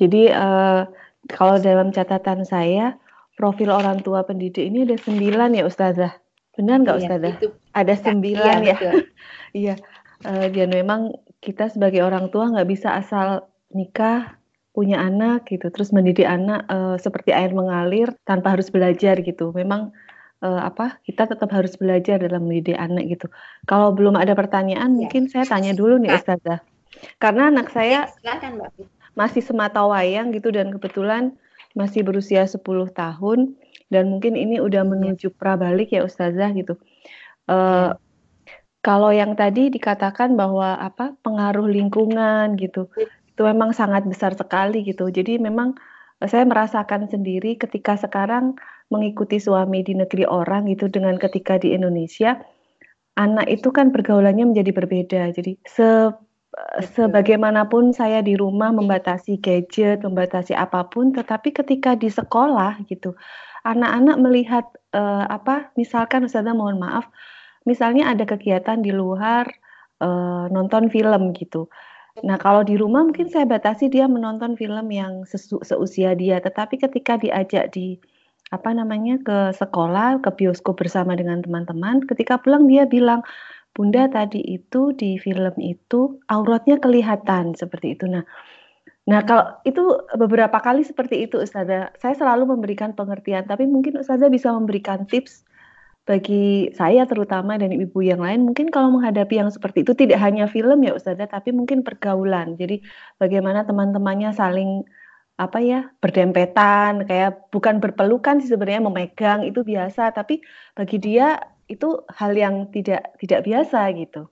Jadi uh, kalau dalam catatan saya profil orang tua pendidik ini ada sembilan ya Ustazah. Benar nggak iya, Ustazah? Itu. Ada iya, sembilan iya, ya. Iya. uh, dan memang kita sebagai orang tua nggak bisa asal nikah punya anak gitu terus mendidik anak uh, seperti air mengalir tanpa harus belajar gitu memang uh, apa kita tetap harus belajar dalam mendidik anak gitu kalau belum ada pertanyaan ya. mungkin saya tanya dulu nih Ustazah karena anak saya Silakan, Mbak. Masih semata wayang gitu dan kebetulan masih berusia 10 tahun dan mungkin ini udah iya. menuju prabalik ya Ustazah gitu uh, ya. kalau yang tadi dikatakan bahwa apa pengaruh lingkungan gitu itu memang sangat besar sekali gitu. Jadi memang eh, saya merasakan sendiri ketika sekarang mengikuti suami di negeri orang gitu dengan ketika di Indonesia anak itu kan pergaulannya menjadi berbeda. Jadi se sebagaimanapun saya di rumah membatasi gadget, membatasi apa pun, tetapi ketika di sekolah gitu, anak-anak melihat uh, apa, misalkan Ustazah mohon maaf, misalnya ada kegiatan di luar uh, nonton film gitu. Nah, kalau di rumah mungkin saya batasi dia menonton film yang sesu seusia dia, tetapi ketika diajak di apa namanya ke sekolah, ke bioskop bersama dengan teman-teman, ketika pulang dia bilang, "Bunda tadi itu di film itu auratnya kelihatan," seperti itu. Nah nah kalau itu beberapa kali seperti itu Ustazah. Saya selalu memberikan pengertian, tapi mungkin Ustazah bisa memberikan tips bagi saya terutama dan ibu yang lain mungkin kalau menghadapi yang seperti itu tidak hanya film ya Ustazah tapi mungkin pergaulan. Jadi bagaimana teman-temannya saling apa ya berdempetan kayak bukan berpelukan sih sebenarnya memegang itu biasa tapi bagi dia itu hal yang tidak tidak biasa gitu.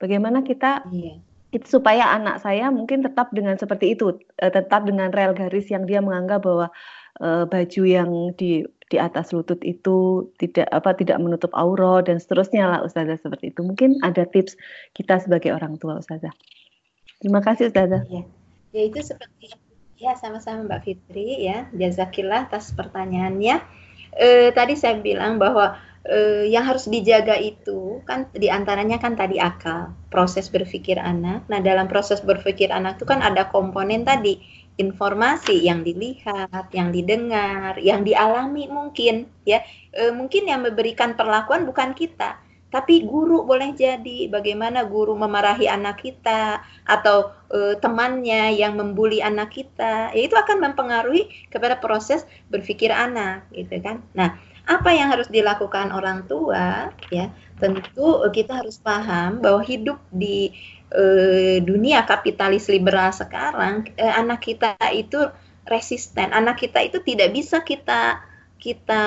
Bagaimana kita iya. itu supaya anak saya mungkin tetap dengan seperti itu, eh, tetap dengan rel garis yang dia menganggap bahwa uh, baju yang di di atas lutut itu tidak apa tidak menutup aurat dan seterusnya lah Ustazah seperti itu. Mungkin ada tips kita sebagai orang tua Ustazah. Terima kasih Ustazah. Ya, ya itu seperti ya sama-sama Mbak Fitri ya. Jazakillah atas pertanyaannya. Eh, tadi saya bilang bahwa eh, yang harus dijaga itu kan di antaranya kan tadi akal, proses berpikir anak. Nah dalam proses berpikir anak itu kan ada komponen tadi informasi yang dilihat, yang didengar, yang dialami mungkin ya. E, mungkin yang memberikan perlakuan bukan kita, tapi guru boleh jadi bagaimana guru memarahi anak kita atau e, temannya yang membuli anak kita. Ya itu akan mempengaruhi kepada proses berpikir anak gitu kan. Nah, apa yang harus dilakukan orang tua ya? Tentu kita harus paham bahwa hidup di eh, dunia kapitalis liberal sekarang eh, anak kita itu resisten anak kita itu tidak bisa kita kita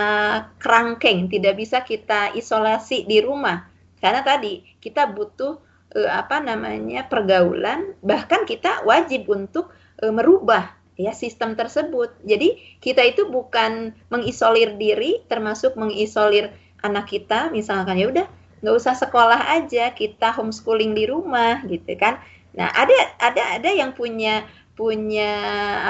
kerangkeng tidak bisa kita isolasi di rumah karena tadi kita butuh eh, apa namanya pergaulan bahkan kita wajib untuk eh, merubah ya sistem tersebut. Jadi kita itu bukan mengisolir diri termasuk mengisolir anak kita. Misalkan ya udah nggak usah sekolah aja kita homeschooling di rumah gitu kan. Nah ada ada ada yang punya punya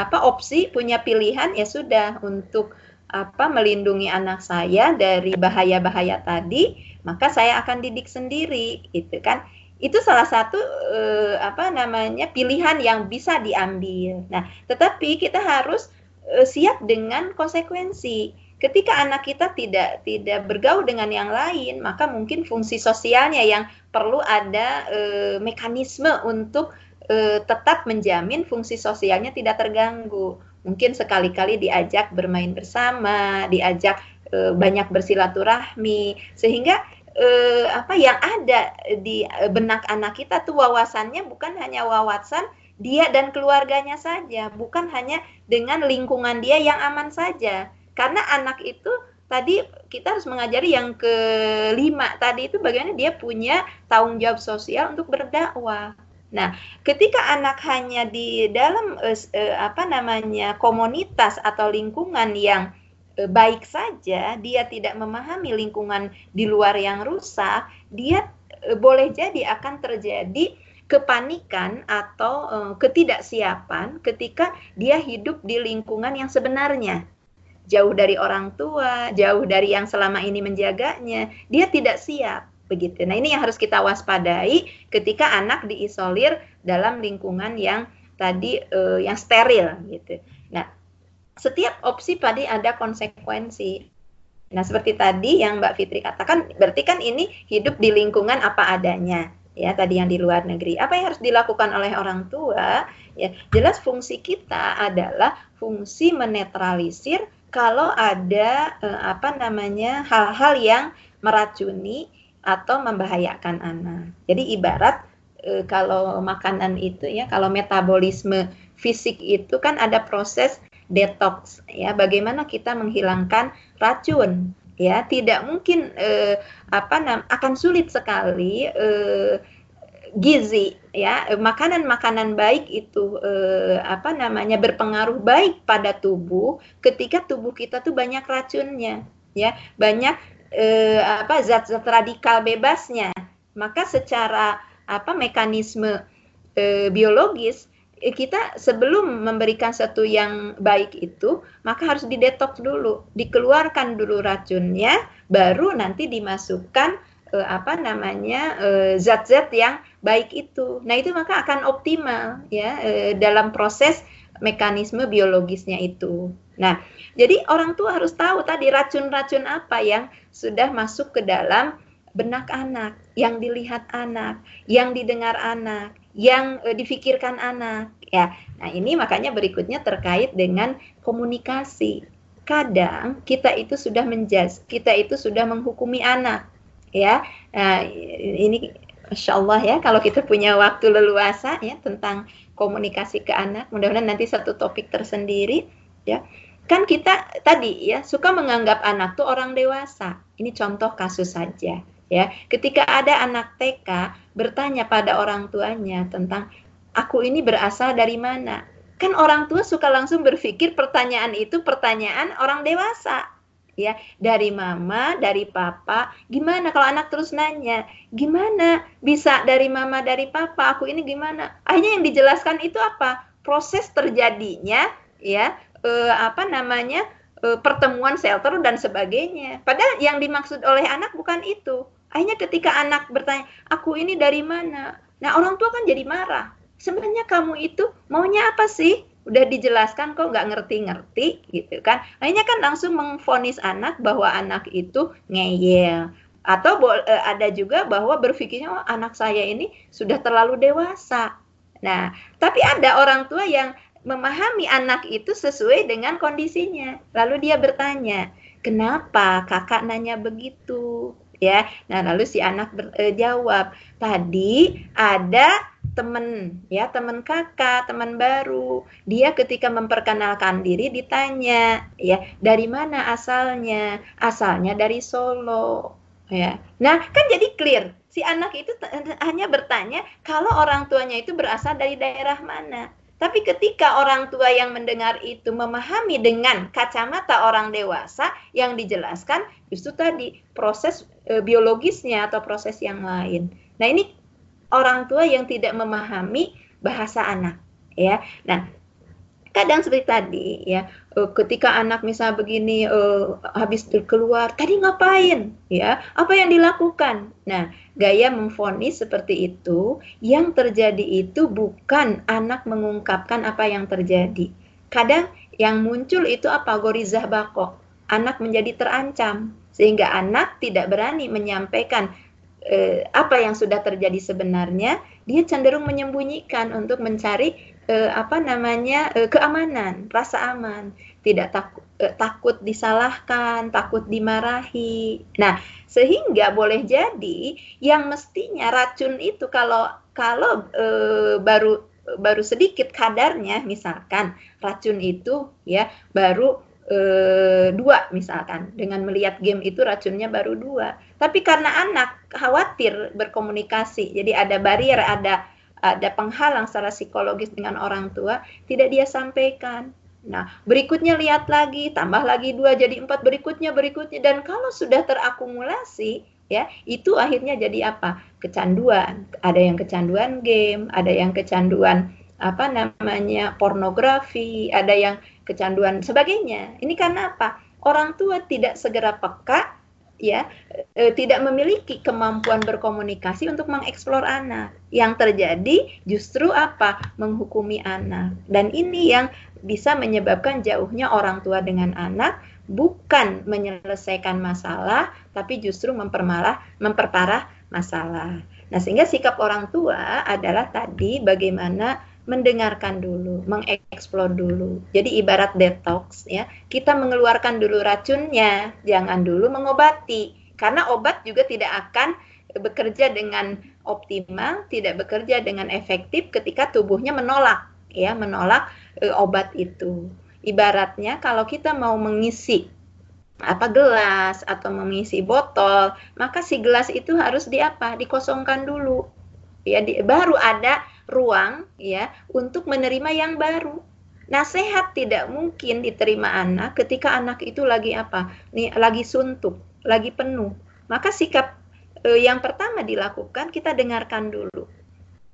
apa opsi punya pilihan ya sudah untuk apa melindungi anak saya dari bahaya-bahaya tadi maka saya akan didik sendiri gitu kan itu salah satu eh, apa namanya pilihan yang bisa diambil. Nah tetapi kita harus eh, siap dengan konsekuensi. Ketika anak kita tidak tidak bergaul dengan yang lain, maka mungkin fungsi sosialnya yang perlu ada e, mekanisme untuk e, tetap menjamin fungsi sosialnya tidak terganggu. Mungkin sekali-kali diajak bermain bersama, diajak e, banyak bersilaturahmi, sehingga e, apa yang ada di benak anak kita tuh wawasannya bukan hanya wawasan dia dan keluarganya saja, bukan hanya dengan lingkungan dia yang aman saja karena anak itu tadi kita harus mengajari yang kelima tadi itu bagaimana dia punya tanggung jawab sosial untuk berdakwah. Nah, ketika anak hanya di dalam uh, uh, apa namanya komunitas atau lingkungan yang baik saja, dia tidak memahami lingkungan di luar yang rusak, dia uh, boleh jadi akan terjadi kepanikan atau uh, ketidaksiapan ketika dia hidup di lingkungan yang sebenarnya jauh dari orang tua, jauh dari yang selama ini menjaganya, dia tidak siap begitu. Nah, ini yang harus kita waspadai ketika anak diisolir dalam lingkungan yang tadi uh, yang steril gitu. Setiap opsi tadi ada konsekuensi. Nah, seperti tadi yang Mbak Fitri katakan, berarti kan ini hidup di lingkungan apa adanya. Ya, tadi yang di luar negeri. Apa yang harus dilakukan oleh orang tua? Ya, jelas fungsi kita adalah fungsi menetralisir kalau ada eh, apa namanya hal-hal yang meracuni atau membahayakan anak. Jadi ibarat e, kalau makanan itu ya, kalau metabolisme fisik itu kan ada proses detox ya. Bagaimana kita menghilangkan racun ya. Tidak mungkin eh, apa akan sulit sekali eh, gizi ya. Makanan-makanan baik itu eh, apa namanya berpengaruh baik pada tubuh ketika tubuh kita tuh banyak racunnya ya. Banyak eh, apa zat-zat radikal bebasnya. Maka secara apa mekanisme eh, biologis kita sebelum memberikan satu yang baik itu, maka harus didetoks dulu, dikeluarkan dulu racunnya, baru nanti dimasukkan eh, apa namanya eh, zat-zat yang baik itu. Nah itu maka akan optimal ya eh, dalam proses mekanisme biologisnya itu. Nah jadi orang tua harus tahu tadi racun-racun apa yang sudah masuk ke dalam benak anak, yang dilihat anak, yang didengar anak, yang e, difikirkan anak ya. Nah, ini makanya berikutnya terkait dengan komunikasi. Kadang kita itu sudah menjas, kita itu sudah menghukumi anak ya. Nah, ini Masya Allah ya, kalau kita punya waktu leluasa ya tentang komunikasi ke anak, mudah-mudahan nanti satu topik tersendiri ya. Kan kita tadi ya suka menganggap anak tuh orang dewasa. Ini contoh kasus saja ya. Ketika ada anak TK bertanya pada orang tuanya tentang aku ini berasal dari mana? Kan orang tua suka langsung berpikir pertanyaan itu pertanyaan orang dewasa. Ya, dari mama, dari papa, gimana kalau anak terus nanya, gimana bisa dari mama, dari papa, aku ini gimana? Akhirnya yang dijelaskan itu apa? Proses terjadinya, ya, eh, apa namanya, eh, pertemuan shelter dan sebagainya. Padahal yang dimaksud oleh anak bukan itu. Akhirnya ketika anak bertanya, aku ini dari mana? Nah orang tua kan jadi marah. Sebenarnya kamu itu maunya apa sih? Udah dijelaskan kok nggak ngerti-ngerti gitu kan. Akhirnya kan langsung mengfonis anak bahwa anak itu ngeyel. Atau eh, ada juga bahwa berpikirnya oh, anak saya ini sudah terlalu dewasa. Nah, tapi ada orang tua yang memahami anak itu sesuai dengan kondisinya. Lalu dia bertanya, kenapa kakak nanya begitu? Ya. Nah, lalu si anak berjawab, e, tadi ada teman ya teman kakak teman baru. Dia ketika memperkenalkan diri ditanya ya dari mana asalnya? Asalnya dari Solo ya. Nah kan jadi clear. Si anak itu hanya bertanya kalau orang tuanya itu berasal dari daerah mana tapi ketika orang tua yang mendengar itu memahami dengan kacamata orang dewasa yang dijelaskan, justru tadi proses e, biologisnya atau proses yang lain. Nah, ini orang tua yang tidak memahami bahasa anak, ya. Nah, kadang seperti tadi ya uh, ketika anak misal begini uh, habis keluar tadi ngapain? Ya apa yang dilakukan? Nah gaya memfonis seperti itu yang terjadi itu bukan anak mengungkapkan apa yang terjadi. Kadang yang muncul itu apa gorizah bako anak menjadi terancam sehingga anak tidak berani menyampaikan eh, apa yang sudah terjadi sebenarnya dia cenderung menyembunyikan untuk mencari eh, apa namanya eh, keamanan, rasa aman, tidak takut eh, takut disalahkan, takut dimarahi. Nah, sehingga boleh jadi yang mestinya racun itu kalau kalau baru baru sedikit kadarnya, misalkan racun itu ya baru eh, dua misalkan dengan melihat game itu racunnya baru dua. Tapi karena anak khawatir berkomunikasi, jadi ada barrier, ada ada penghalang secara psikologis dengan orang tua, tidak dia sampaikan. Nah, berikutnya lihat lagi, tambah lagi dua jadi empat, berikutnya berikutnya dan kalau sudah terakumulasi, ya itu akhirnya jadi apa? Kecanduan. Ada yang kecanduan game, ada yang kecanduan apa namanya pornografi, ada yang kecanduan sebagainya. Ini karena apa? Orang tua tidak segera peka ya e, tidak memiliki kemampuan berkomunikasi untuk mengeksplor anak. Yang terjadi justru apa? Menghukumi anak. Dan ini yang bisa menyebabkan jauhnya orang tua dengan anak bukan menyelesaikan masalah tapi justru mempermalah memperparah masalah. Nah, sehingga sikap orang tua adalah tadi bagaimana mendengarkan dulu, mengeksplor dulu. Jadi ibarat detox ya, kita mengeluarkan dulu racunnya, jangan dulu mengobati. Karena obat juga tidak akan bekerja dengan optimal, tidak bekerja dengan efektif ketika tubuhnya menolak ya, menolak e, obat itu. Ibaratnya kalau kita mau mengisi apa gelas atau mengisi botol, maka si gelas itu harus di apa? Dikosongkan dulu. Ya, di, baru ada ruang ya untuk menerima yang baru. Nasihat tidak mungkin diterima anak ketika anak itu lagi apa? Nih lagi suntuk, lagi penuh. Maka sikap eh, yang pertama dilakukan kita dengarkan dulu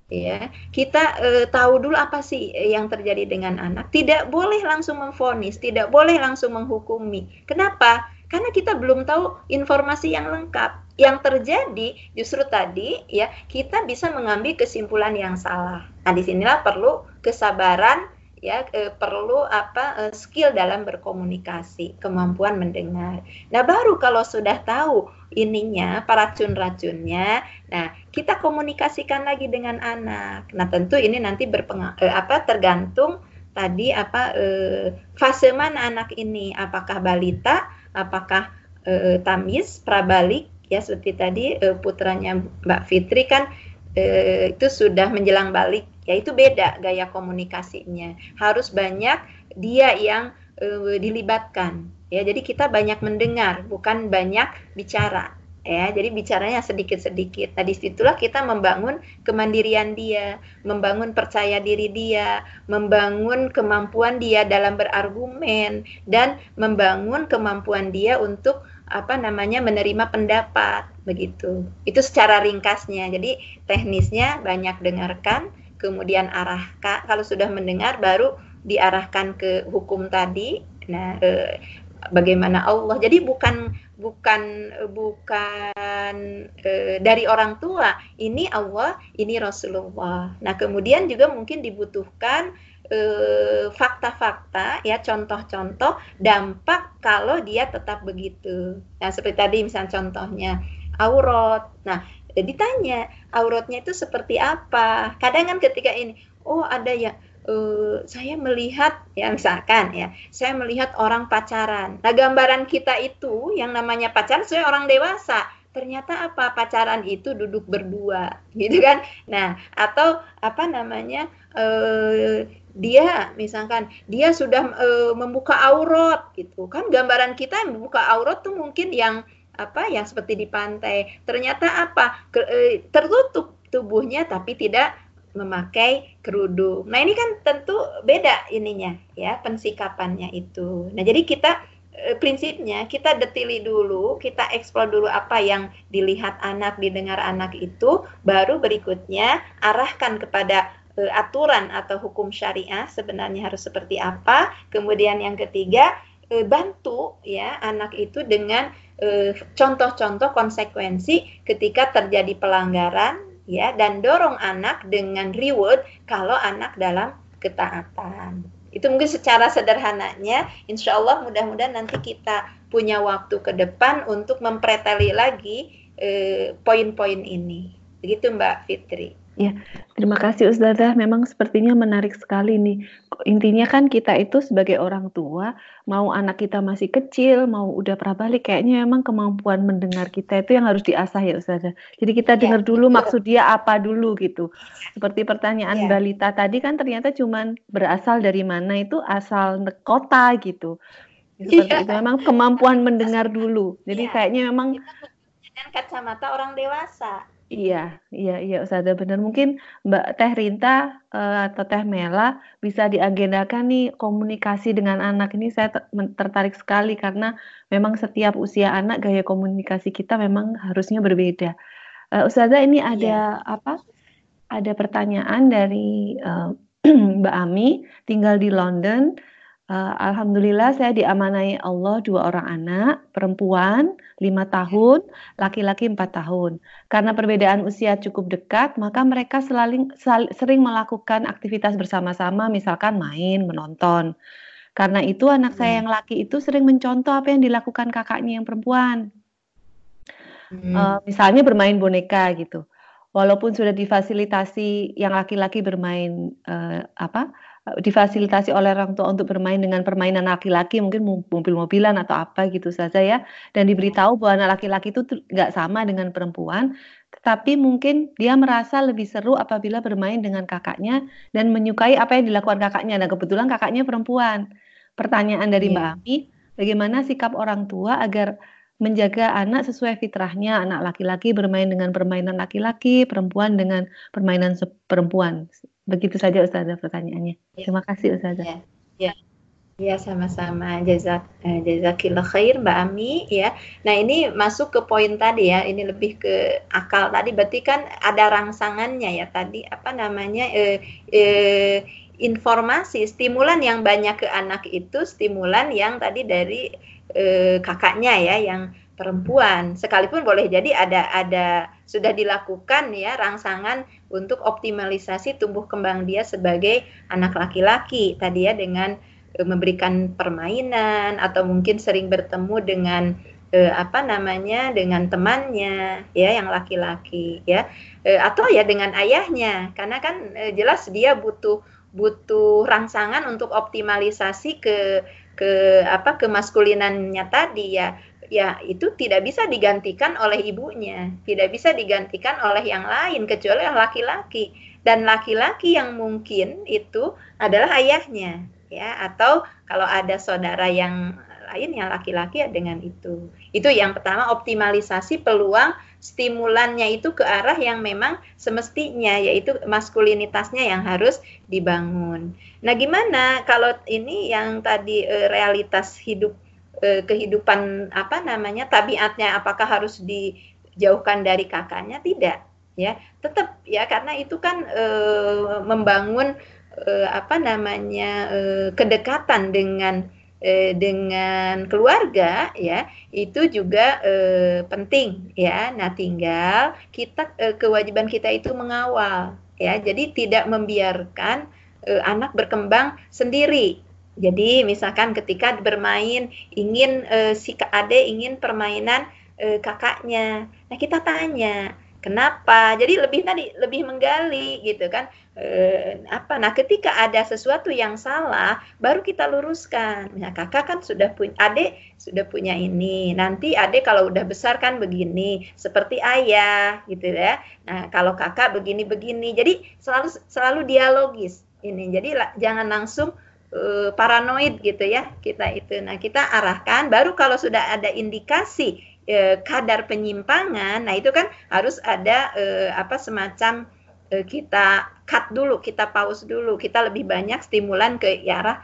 ya kita e, tahu dulu apa sih yang terjadi dengan anak tidak boleh langsung memfonis tidak boleh langsung menghukumi kenapa karena kita belum tahu informasi yang lengkap yang terjadi justru tadi ya kita bisa mengambil kesimpulan yang salah. Nah di sinilah perlu kesabaran ya e, perlu apa e, skill dalam berkomunikasi kemampuan mendengar. Nah baru kalau sudah tahu ininya racun-racunnya nah kita komunikasikan lagi dengan anak. Nah, tentu ini nanti eh, apa tergantung tadi apa eh, fase mana anak ini, apakah balita, apakah eh, tamis, prabalik ya seperti tadi eh, putranya Mbak Fitri kan eh, itu sudah menjelang balik, ya itu beda gaya komunikasinya. Harus banyak dia yang eh, dilibatkan ya. Jadi kita banyak mendengar, bukan banyak bicara ya jadi bicaranya sedikit-sedikit nah di situlah kita membangun kemandirian dia membangun percaya diri dia membangun kemampuan dia dalam berargumen dan membangun kemampuan dia untuk apa namanya menerima pendapat begitu. Itu secara ringkasnya. Jadi teknisnya banyak dengarkan kemudian arahkan. Kalau sudah mendengar baru diarahkan ke hukum tadi. Nah eh, bagaimana Allah. Jadi bukan bukan bukan e, dari orang tua. Ini Allah ini Rasulullah. Nah kemudian juga mungkin dibutuhkan eh, fakta-fakta ya contoh-contoh dampak kalau dia tetap begitu. Nah seperti tadi misalnya contohnya aurat. Nah ditanya auratnya itu seperti apa? Kadang kan ketika ini oh ada ya uh, saya melihat ya misalkan ya saya melihat orang pacaran. Nah gambaran kita itu yang namanya pacaran saya orang dewasa. Ternyata apa? Pacaran itu duduk berdua gitu kan? Nah atau apa namanya uh, dia misalkan dia sudah uh, membuka aurat gitu kan gambaran kita yang membuka aurat tuh mungkin yang apa yang seperti di pantai ternyata apa Ke, uh, tertutup tubuhnya tapi tidak memakai kerudung. Nah, ini kan tentu beda ininya ya, pensikapannya itu. Nah, jadi kita e, prinsipnya kita detili dulu, kita eksplor dulu apa yang dilihat anak, didengar anak itu, baru berikutnya arahkan kepada e, aturan atau hukum syariah sebenarnya harus seperti apa. Kemudian yang ketiga, e, bantu ya anak itu dengan contoh-contoh konsekuensi ketika terjadi pelanggaran ya dan dorong anak dengan reward kalau anak dalam ketaatan. Itu mungkin secara sederhananya, insya Allah mudah-mudahan nanti kita punya waktu ke depan untuk mempreteli lagi eh, poin-poin ini. Begitu Mbak Fitri. Ya, terima kasih Ustazah. Memang sepertinya menarik sekali nih. Intinya kan kita itu sebagai orang tua, mau anak kita masih kecil, mau udah prabalik, kayaknya memang kemampuan mendengar kita itu yang harus diasah ya Ustazah. Jadi kita ya, dengar dulu betul. maksud dia apa dulu gitu. Seperti pertanyaan ya. Balita tadi kan ternyata cuma berasal dari mana itu asal kota gitu. Seperti ya. itu memang kemampuan mendengar dulu. Jadi ya. kayaknya memang dengan kacamata orang dewasa Iya, iya, iya Ustazah benar. Mungkin Mbak Teh Rinta uh, atau Teh Mela bisa diagendakan nih komunikasi dengan anak ini saya tertarik sekali karena memang setiap usia anak gaya komunikasi kita memang harusnya berbeda. Uh, Ustazah ini iya. ada iya. apa? Ada pertanyaan dari uh, Mbak Ami tinggal di London. Uh, Alhamdulillah saya diamanai Allah dua orang anak, perempuan lima tahun, laki-laki empat tahun. Karena perbedaan usia cukup dekat, maka mereka selaling, sal, sering melakukan aktivitas bersama-sama, misalkan main, menonton. Karena itu anak saya hmm. yang laki itu sering mencontoh apa yang dilakukan kakaknya yang perempuan. Hmm. Uh, misalnya bermain boneka gitu. Walaupun sudah difasilitasi yang laki-laki bermain uh, apa difasilitasi oleh orang tua untuk bermain dengan permainan laki-laki mungkin mobil-mobilan atau apa gitu saja ya. Dan diberitahu bahwa anak laki-laki itu nggak sama dengan perempuan tetapi mungkin dia merasa lebih seru apabila bermain dengan kakaknya dan menyukai apa yang dilakukan kakaknya. Nah kebetulan kakaknya perempuan. Pertanyaan dari yeah. Mbak Ami bagaimana sikap orang tua agar menjaga anak sesuai fitrahnya? Anak laki-laki bermain dengan permainan laki-laki perempuan dengan permainan perempuan Begitu saja Ustazah pertanyaannya. Ya. Terima kasih Ustazah. Ya, ya. Ya sama-sama jazak eh, jazakillah khair Mbak Ami ya. Nah ini masuk ke poin tadi ya. Ini lebih ke akal tadi. Berarti kan ada rangsangannya ya tadi apa namanya eh, eh, informasi stimulan yang banyak ke anak itu stimulan yang tadi dari eh, kakaknya ya yang perempuan. Sekalipun boleh jadi ada ada sudah dilakukan ya rangsangan untuk optimalisasi tumbuh kembang dia sebagai anak laki-laki. Tadi ya dengan e, memberikan permainan atau mungkin sering bertemu dengan e, apa namanya dengan temannya ya yang laki-laki ya. E, atau ya dengan ayahnya. Karena kan e, jelas dia butuh butuh rangsangan untuk optimalisasi ke ke apa kemaskulinannya tadi ya ya itu tidak bisa digantikan oleh ibunya, tidak bisa digantikan oleh yang lain kecuali laki-laki. Dan laki-laki yang mungkin itu adalah ayahnya, ya atau kalau ada saudara yang lain yang laki-laki ya dengan itu. Itu yang pertama optimalisasi peluang stimulannya itu ke arah yang memang semestinya yaitu maskulinitasnya yang harus dibangun. Nah, gimana kalau ini yang tadi eh, realitas hidup eh, kehidupan apa namanya tabiatnya apakah harus dijauhkan dari kakaknya? Tidak ya. Tetap ya karena itu kan eh, membangun eh, apa namanya eh, kedekatan dengan eh, dengan keluarga ya itu juga eh, penting ya. Nah tinggal kita eh, kewajiban kita itu mengawal ya. Jadi tidak membiarkan anak berkembang sendiri jadi misalkan ketika bermain ingin uh, si ade ingin permainan uh, kakaknya. Nah, kita tanya, kenapa? Jadi lebih tadi lebih menggali gitu kan. E, apa? Nah, ketika ada sesuatu yang salah, baru kita luruskan. Nah, kakak kan sudah punya ade sudah punya ini. Nanti ade kalau udah besar kan begini, seperti ayah gitu ya. Nah, kalau kakak begini-begini. Jadi selalu selalu dialogis ini. Jadi jangan langsung uh, paranoid gitu ya kita itu. Nah kita arahkan baru kalau sudah ada indikasi uh, kadar penyimpangan, nah itu kan harus ada uh, apa semacam uh, kita cut dulu, kita pause dulu, kita lebih banyak stimulan ke arah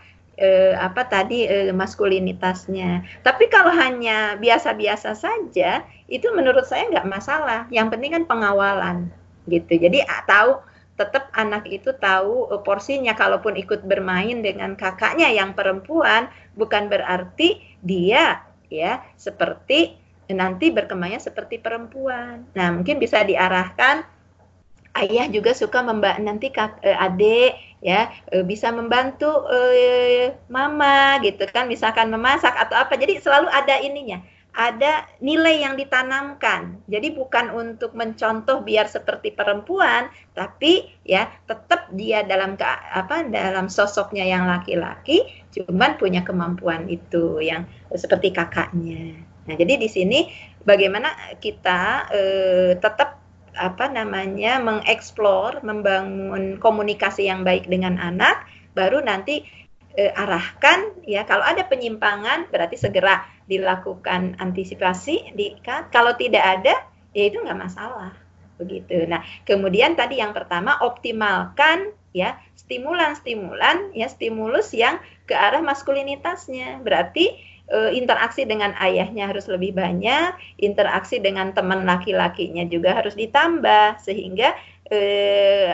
apa tadi uh, maskulinitasnya. Tapi kalau hanya biasa-biasa saja, itu menurut saya nggak masalah. Yang penting kan pengawalan gitu. Jadi tahu tetap anak itu tahu uh, porsinya kalaupun ikut bermain dengan kakaknya yang perempuan bukan berarti dia ya seperti nanti berkembangnya seperti perempuan. Nah, mungkin bisa diarahkan ayah juga suka membak nanti kak, eh, adik ya eh, bisa membantu eh, mama gitu kan misalkan memasak atau apa. Jadi selalu ada ininya ada nilai yang ditanamkan. Jadi bukan untuk mencontoh biar seperti perempuan, tapi ya tetap dia dalam ke, apa dalam sosoknya yang laki-laki, cuman punya kemampuan itu yang seperti kakaknya. Nah, jadi di sini bagaimana kita eh, tetap apa namanya mengeksplor, membangun komunikasi yang baik dengan anak, baru nanti eh, arahkan ya. Kalau ada penyimpangan berarti segera dilakukan antisipasi di kan? Kalau tidak ada ya itu nggak masalah. Begitu. Nah kemudian tadi yang pertama optimalkan ya stimulan-stimulan ya stimulus yang ke arah maskulinitasnya. Berarti e, interaksi dengan ayahnya harus lebih banyak interaksi dengan teman laki-lakinya juga harus ditambah sehingga e,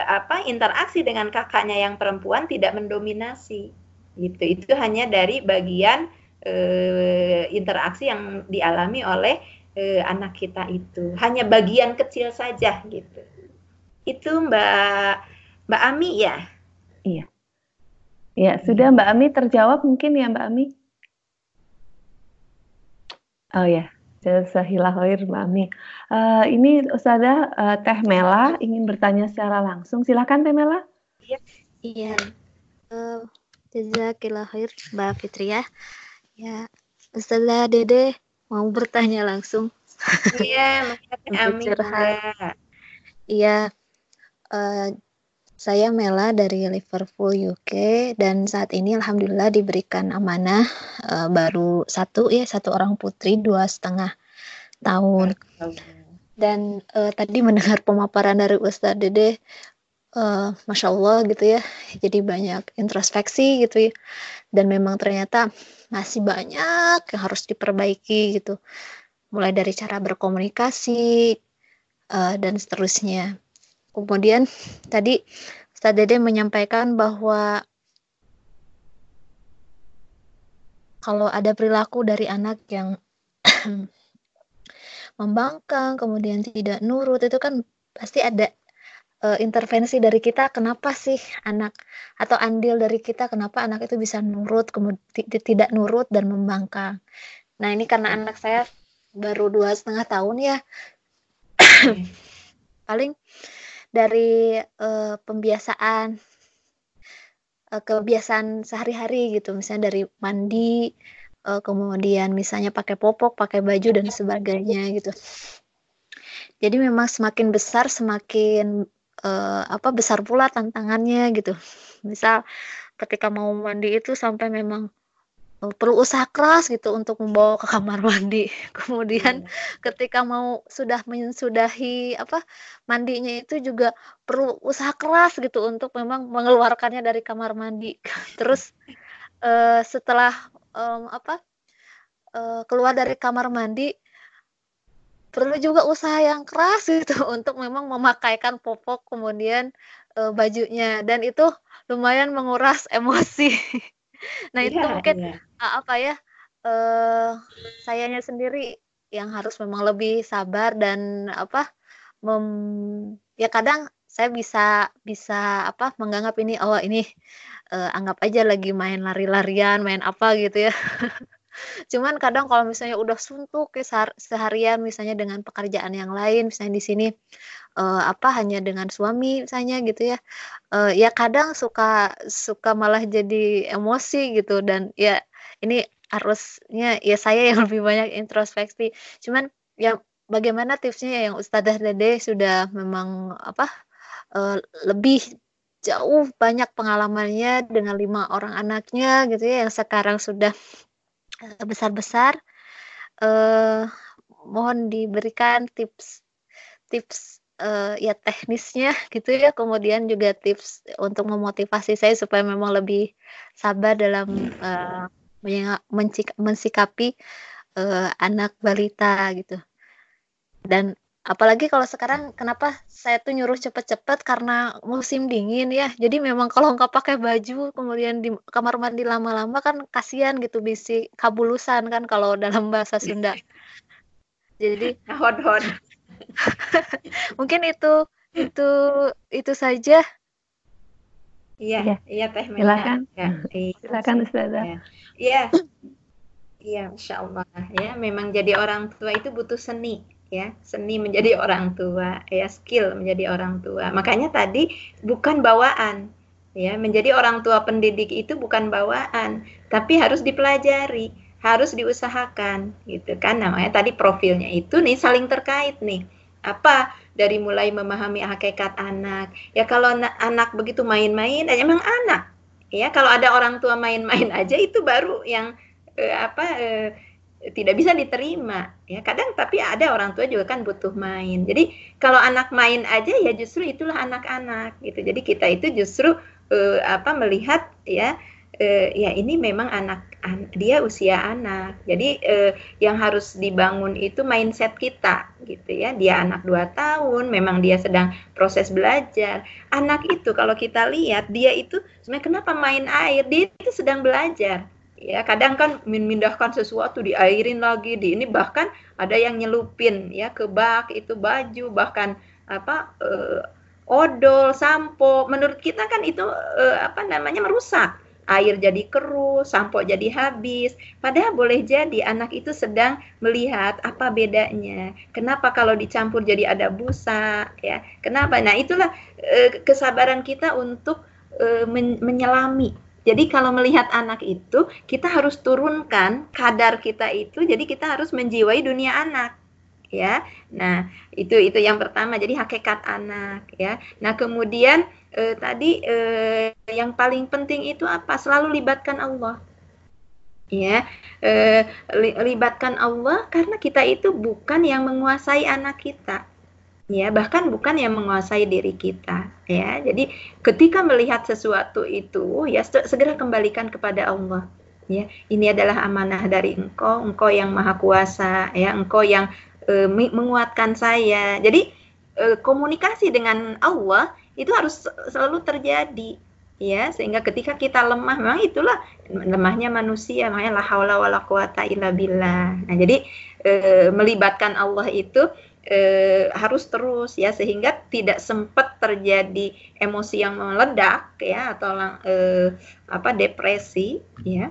apa interaksi dengan kakaknya yang perempuan tidak mendominasi gitu itu hanya dari bagian uh, interaksi yang dialami oleh uh, anak kita itu hanya bagian kecil saja gitu itu mbak mbak Ami ya iya ya sudah mbak Ami terjawab mungkin ya mbak Ami oh ya Jazakallah khair Mbak Ami. Uh, ini Ustazah uh, Teh Mela ingin bertanya secara langsung. Silakan Teh Mela. Iya. Iya. Uh, Jazakallah khair Mbak Fitri ya. Ya, Ustazah Dede mau bertanya langsung. Iya, Amin. Iya. Uh, saya Mela dari Liverpool UK dan saat ini alhamdulillah diberikan amanah uh, baru satu ya satu orang putri dua setengah tahun. Dan uh, tadi mendengar pemaparan dari Ustadz Dede, uh, masya Allah gitu ya, jadi banyak introspeksi gitu ya. Dan memang ternyata masih banyak yang harus diperbaiki gitu, mulai dari cara berkomunikasi uh, dan seterusnya. Kemudian tadi Ustaz Dede menyampaikan bahwa kalau ada perilaku dari anak yang membangkang, kemudian tidak nurut, itu kan pasti ada uh, intervensi dari kita. Kenapa sih anak atau andil dari kita, kenapa anak itu bisa nurut, kemudian tidak nurut dan membangkang? Nah ini karena anak saya baru dua setengah tahun ya, paling dari uh, pembiasaan uh, kebiasaan sehari-hari gitu misalnya dari mandi uh, kemudian misalnya pakai popok pakai baju dan sebagainya gitu jadi memang semakin besar semakin uh, apa besar pula tantangannya gitu misal ketika mau mandi itu sampai memang perlu usaha keras gitu untuk membawa ke kamar mandi. Kemudian hmm. ketika mau sudah mensudahi apa mandinya itu juga perlu usaha keras gitu untuk memang mengeluarkannya dari kamar mandi. Terus uh, setelah um, apa uh, keluar dari kamar mandi perlu juga usaha yang keras gitu untuk memang memakaikan popok kemudian uh, bajunya dan itu lumayan menguras emosi. nah itu yeah, mungkin yeah. apa ya uh, sayanya sendiri yang harus memang lebih sabar dan apa mem, ya kadang saya bisa bisa apa menganggap ini oh ini uh, anggap aja lagi main lari-larian main apa gitu ya cuman kadang kalau misalnya udah suntuk ya seharian misalnya dengan pekerjaan yang lain misalnya di sini uh, apa hanya dengan suami misalnya gitu ya uh, ya kadang suka suka malah jadi emosi gitu. Dan ya ini harusnya ya saya yang lebih banyak introspeksi. Cuman ya bagaimana tipsnya ya yang Ustazah Dede sudah memang apa uh, lebih jauh banyak pengalamannya dengan lima orang anaknya gitu ya yang sekarang sudah besar-besar uh, mohon diberikan tips tips uh, ya teknisnya gitu ya. Kemudian juga tips untuk memotivasi saya supaya memang lebih sabar dalam uh, mensikapi uh, anak balita gitu. Dan apalagi kalau sekarang kenapa saya tuh nyuruh cepet-cepet karena musim dingin ya jadi memang kalau nggak pakai baju kemudian di kamar mandi lama-lama kan kasihan gitu bisi kabulusan kan kalau dalam bahasa Sunda jadi hot-hot Mungkin itu itu itu saja. Iya, ya. iya Teh Silakan. Ya, iya. Silakan Ustazah. Iya. Iya, ya, Insya Allah. Ya, memang jadi orang tua itu butuh seni ya seni menjadi orang tua ya skill menjadi orang tua. Makanya tadi bukan bawaan ya menjadi orang tua pendidik itu bukan bawaan tapi harus dipelajari harus diusahakan gitu kan. Namanya tadi profilnya itu nih saling terkait nih. Apa? Dari mulai memahami hakikat anak. Ya kalau anak begitu main-main ya emang anak. Ya kalau ada orang tua main-main aja itu baru yang eh, apa eh, tidak bisa diterima ya kadang tapi ada orang tua juga kan butuh main jadi kalau anak main aja ya justru itulah anak-anak gitu jadi kita itu justru eh, apa melihat ya uh, ya ini memang anak an, dia usia anak. Jadi uh, yang harus dibangun itu mindset kita gitu ya. Dia anak dua tahun, memang dia sedang proses belajar. Anak itu kalau kita lihat dia itu sebenarnya kenapa main air? Dia itu sedang belajar ya kadang kan memindahkan sesuatu diairin lagi di ini bahkan ada yang nyelupin ya ke bak itu baju bahkan apa uh, odol sampo menurut kita kan itu uh, apa namanya merusak air jadi keruh, sampo jadi habis. Padahal boleh jadi anak itu sedang melihat apa bedanya. Kenapa kalau dicampur jadi ada busa, ya? Kenapa? Nah, itulah e, kesabaran kita untuk e, men menyelami jadi kalau melihat anak itu, kita harus turunkan kadar kita itu. Jadi kita harus menjiwai dunia anak, ya. Nah itu itu yang pertama. Jadi hakikat anak, ya. Nah kemudian eh, tadi eh, yang paling penting itu apa? Selalu libatkan Allah, ya. Eh, libatkan Allah karena kita itu bukan yang menguasai anak kita ya bahkan bukan yang menguasai diri kita ya. Jadi ketika melihat sesuatu itu ya segera kembalikan kepada Allah ya. Ini adalah amanah dari engkau engkau yang maha kuasa ya engkau yang e, menguatkan saya. Jadi e, komunikasi dengan Allah itu harus selalu terjadi ya. Sehingga ketika kita lemah memang itulah lemahnya manusia makanya la haula wala quwata illa billah. Nah jadi e, melibatkan Allah itu e, harus terus ya sehingga tidak sempat terjadi emosi yang meledak ya atau e, apa depresi ya.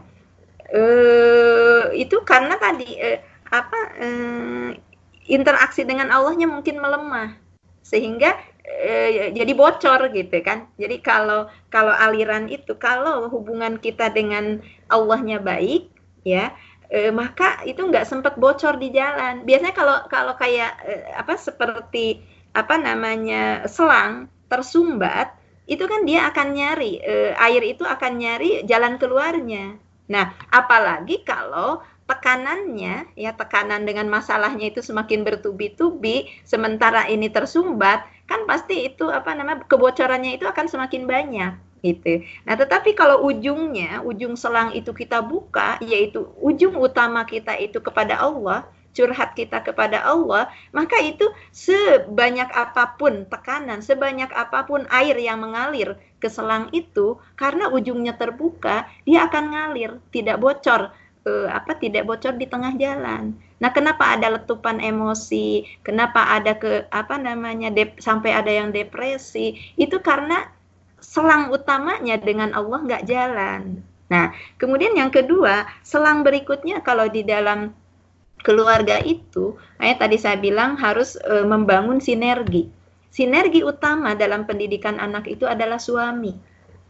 E, itu karena tadi e, apa e, interaksi dengan Allahnya mungkin melemah sehingga e, jadi bocor gitu kan. Jadi kalau kalau aliran itu kalau hubungan kita dengan Allahnya baik ya eh, maka itu nggak sempat bocor di jalan. Biasanya kalau kalau kayak eh, apa seperti apa namanya selang tersumbat, itu kan dia akan nyari eh, air itu akan nyari jalan keluarnya. Nah, apalagi kalau tekanannya ya tekanan dengan masalahnya itu semakin bertubi-tubi sementara ini tersumbat kan pasti itu apa namanya kebocorannya itu akan semakin banyak gitu. Nah, tetapi kalau ujungnya, ujung selang itu kita buka, yaitu ujung utama kita itu kepada Allah, curhat kita kepada Allah, maka itu sebanyak apa pun tekanan, sebanyak apa pun air yang mengalir ke selang itu, karena ujungnya terbuka, dia akan ngalir, tidak bocor, eh, apa tidak bocor di tengah jalan. Nah, kenapa ada letupan emosi? Kenapa ada ke apa namanya dep, sampai ada yang depresi? Itu karena selang utamanya dengan Allah nggak jalan. Nah, kemudian yang kedua, selang berikutnya kalau di dalam keluarga itu, kayak tadi saya bilang harus e, membangun sinergi. Sinergi utama dalam pendidikan anak itu adalah suami.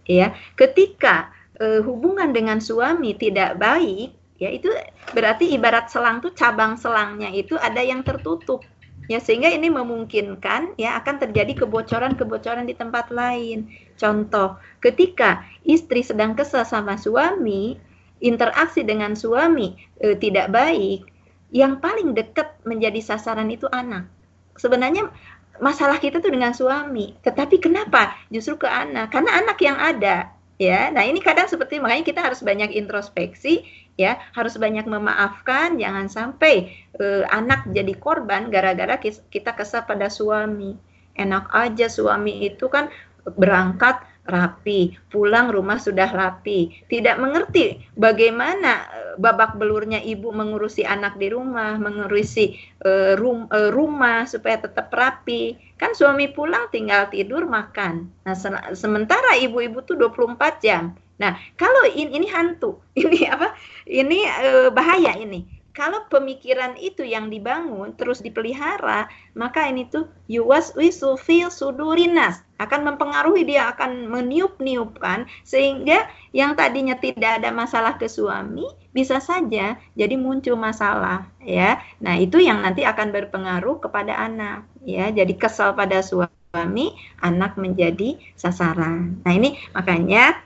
Ya, ketika e, hubungan dengan suami tidak baik, ya itu berarti ibarat selang tuh cabang selangnya itu ada yang tertutup ya sehingga ini memungkinkan ya akan terjadi kebocoran-kebocoran di tempat lain. Contoh, ketika istri sedang kesal sama suami, interaksi dengan suami e, tidak baik, yang paling dekat menjadi sasaran itu anak. Sebenarnya masalah kita tuh dengan suami, tetapi kenapa justru ke anak? Karena anak yang ada ya. Nah, ini kadang seperti makanya kita harus banyak introspeksi ya harus banyak memaafkan jangan sampai uh, anak jadi korban gara-gara kita kesal pada suami enak aja suami itu kan berangkat rapi, pulang rumah sudah rapi, tidak mengerti bagaimana eh, babak belurnya ibu mengurusi anak di rumah, mengurusi uh, rum, uh, rumah supaya tetap rapi. Kan suami pulang tinggal tidur makan. Nah, se sementara ibu-ibu tuh 24 jam Nah, kalau ini, ini hantu, ini apa? Ini e, bahaya ini. Kalau pemikiran itu yang dibangun terus dipelihara, maka ini tuh yuwas wisu fil sudurinas akan mempengaruhi dia akan meniup-niupkan sehingga yang tadinya tidak ada masalah ke suami bisa saja jadi muncul masalah ya. Nah, itu yang nanti akan berpengaruh kepada anak ya. Jadi kesal pada suami, anak menjadi sasaran. Nah, ini makanya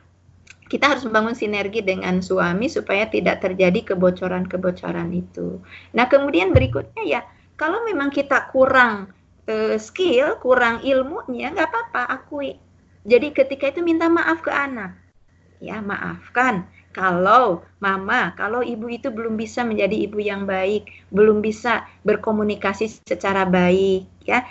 kita harus membangun sinergi dengan suami supaya tidak terjadi kebocoran-kebocoran itu. Nah, kemudian berikutnya ya, kalau memang kita kurang uh, skill, kurang ilmunya, nggak apa-apa, akui. Jadi ketika itu minta maaf ke anak. ya maafkan kalau mama, kalau ibu itu belum bisa menjadi ibu yang baik, belum bisa berkomunikasi secara baik, ya.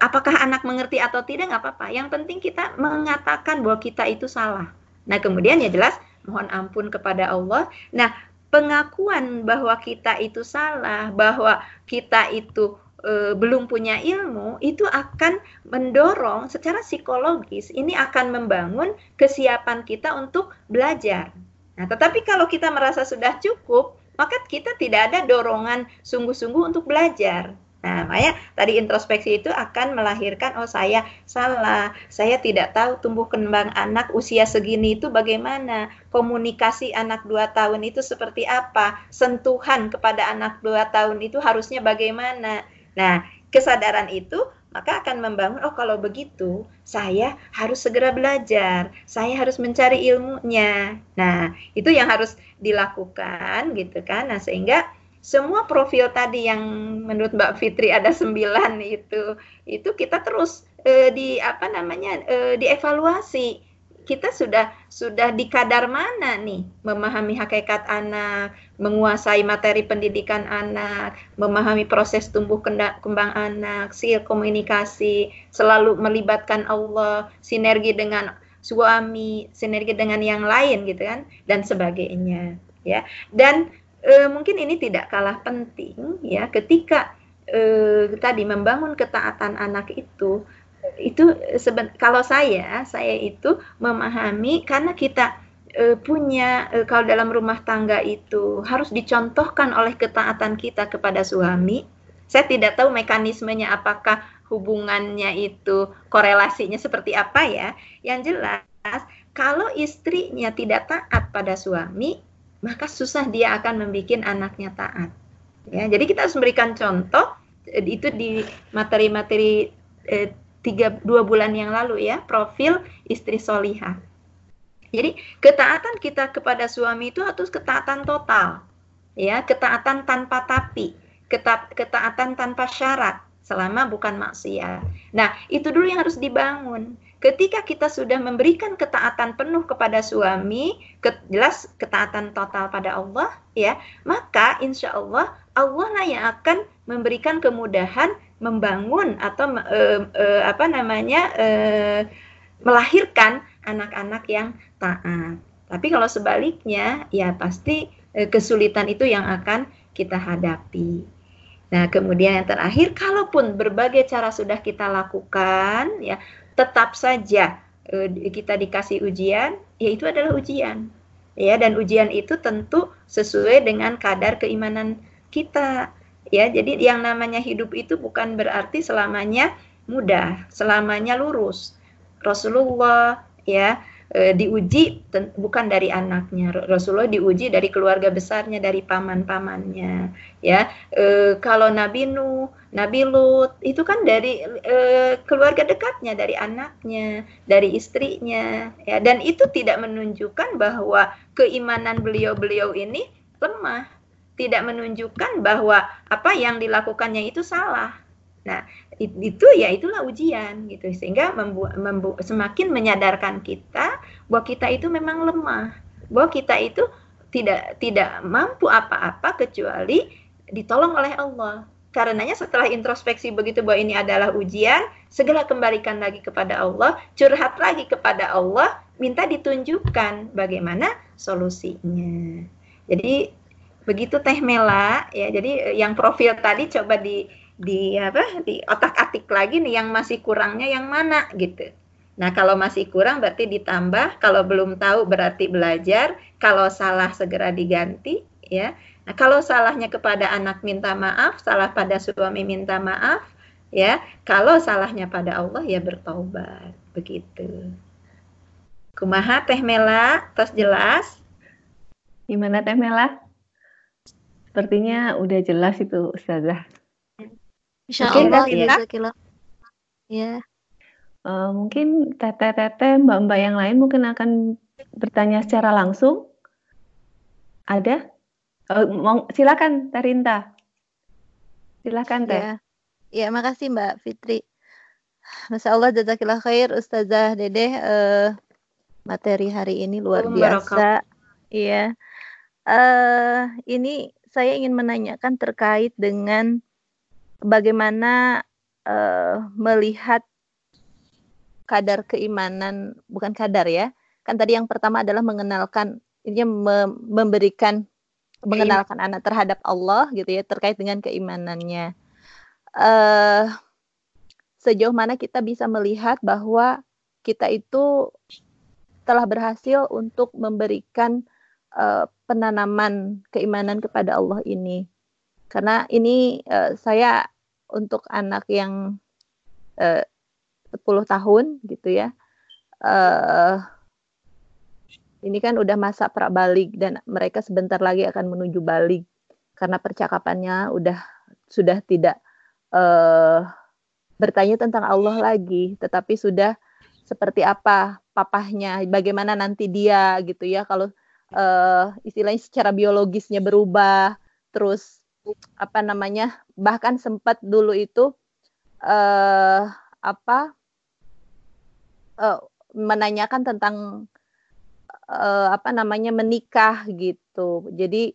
Apakah anak mengerti atau tidak nggak apa-apa. Yang penting kita mengatakan bahwa kita itu salah. Nah, kemudian ya jelas mohon ampun kepada Allah. Nah, pengakuan bahwa kita itu salah, bahwa kita itu e, belum punya ilmu, itu akan mendorong secara psikologis ini akan membangun kesiapan kita untuk belajar. Nah, tetapi kalau kita merasa sudah cukup, maka kita tidak ada dorongan sungguh-sungguh untuk belajar. Nah, makanya tadi introspeksi itu akan melahirkan, oh saya salah, saya tidak tahu tumbuh kembang anak usia segini itu bagaimana, komunikasi anak dua tahun itu seperti apa, sentuhan kepada anak dua tahun itu harusnya bagaimana. Nah, kesadaran itu maka akan membangun oh kalau begitu saya harus segera belajar. Saya harus mencari ilmunya. Nah itu yang harus dilakukan gitu kan? Nah sehingga semua profil tadi yang menurut Mbak Fitri ada sembilan itu itu kita terus eh, di apa namanya eh, dievaluasi kita sudah sudah di kadar mana nih memahami hakikat anak, menguasai materi pendidikan anak, memahami proses tumbuh kembang anak, skill komunikasi, selalu melibatkan Allah, sinergi dengan suami, sinergi dengan yang lain gitu kan dan sebagainya ya. Dan e, mungkin ini tidak kalah penting ya ketika e, tadi membangun ketaatan anak itu itu seben kalau saya saya itu memahami karena kita e, punya e, kalau dalam rumah tangga itu harus dicontohkan oleh ketaatan kita kepada suami. Saya tidak tahu mekanismenya apakah hubungannya itu korelasinya seperti apa ya. Yang jelas kalau istrinya tidak taat pada suami, maka susah dia akan membuat anaknya taat. Ya, jadi kita harus memberikan contoh itu di materi-materi eh, tiga dua bulan yang lalu ya profil istri solihah. Jadi ketaatan kita kepada suami itu harus ketaatan total, ya ketaatan tanpa tapi, keta ketaatan tanpa syarat selama bukan maksiat. Nah itu dulu yang harus dibangun. Ketika kita sudah memberikan ketaatan penuh kepada suami, ke, jelas ketaatan total pada Allah, ya, maka insya Allah Allah lah yang akan memberikan kemudahan membangun atau e, e, apa namanya e, melahirkan anak-anak yang taat. Tapi kalau sebaliknya, ya pasti e, kesulitan itu yang akan kita hadapi. Nah, kemudian yang terakhir, kalaupun berbagai cara sudah kita lakukan, ya tetap saja e, kita dikasih ujian, ya itu adalah ujian. Ya, dan ujian itu tentu sesuai dengan kadar keimanan kita ya jadi yang namanya hidup itu bukan berarti selamanya mudah selamanya lurus Rasulullah ya e, diuji bukan dari anaknya. Rasulullah diuji dari keluarga besarnya dari paman-pamannya ya. E, kalau Nabi Nuh Nabi Lut itu kan dari e, keluarga dekatnya dari anaknya dari istrinya ya. Dan itu tidak menunjukkan bahwa keimanan beliau-beliau ini lemah. Tidak menunjukkan bahwa apa yang dilakukannya itu salah. Nah, itu ya itulah ujian gitu sehingga membu membu semakin menyadarkan kita bahwa kita itu memang lemah, bahwa kita itu tidak tidak mampu apa-apa kecuali ditolong oleh Allah. Karenanya setelah introspeksi begitu bahwa ini adalah ujian, segera kembalikan lagi kepada Allah, curhat lagi kepada Allah, minta ditunjukkan bagaimana solusinya. Jadi begitu Teh Mela ya jadi eh, yang profil tadi coba di di apa di otak-atik lagi nih yang masih kurangnya yang mana gitu. Nah, kalau masih kurang berarti ditambah, kalau belum tahu berarti belajar, kalau salah segera diganti ya. Nah, kalau salahnya kepada anak minta maaf, salah pada suami minta maaf ya. Kalau salahnya pada Allah ya bertobat, begitu. Kumaha Teh Mela, tos jelas? Gimana Teh Mela? Sepertinya udah jelas itu Ustazah. Insya Allah, ya. ya. Uh, mungkin teteh-teteh, mbak-mbak yang lain mungkin akan bertanya secara langsung. Ada? Uh, silakan, Terinta. Silakan, Teh. Ya. ya, makasih Mbak Fitri. Masya Allah, jazakillah khair, Ustazah Dedeh. Uh, materi hari ini luar biasa. Iya. Uh, ini saya ingin menanyakan terkait dengan bagaimana uh, melihat kadar keimanan, bukan kadar ya. Kan tadi yang pertama adalah mengenalkan, ini memberikan mengenalkan anak terhadap Allah gitu ya terkait dengan keimanannya. Uh, sejauh mana kita bisa melihat bahwa kita itu telah berhasil untuk memberikan uh, penanaman keimanan kepada Allah ini. Karena ini uh, saya untuk anak yang uh, 10 tahun gitu ya. Uh, ini kan udah masa balik dan mereka sebentar lagi akan menuju balik karena percakapannya udah sudah tidak uh, bertanya tentang Allah lagi, tetapi sudah seperti apa papahnya, bagaimana nanti dia gitu ya kalau uh, istilahnya secara biologisnya berubah, terus apa namanya bahkan sempat dulu itu uh, apa uh, menanyakan tentang uh, apa namanya menikah gitu. Jadi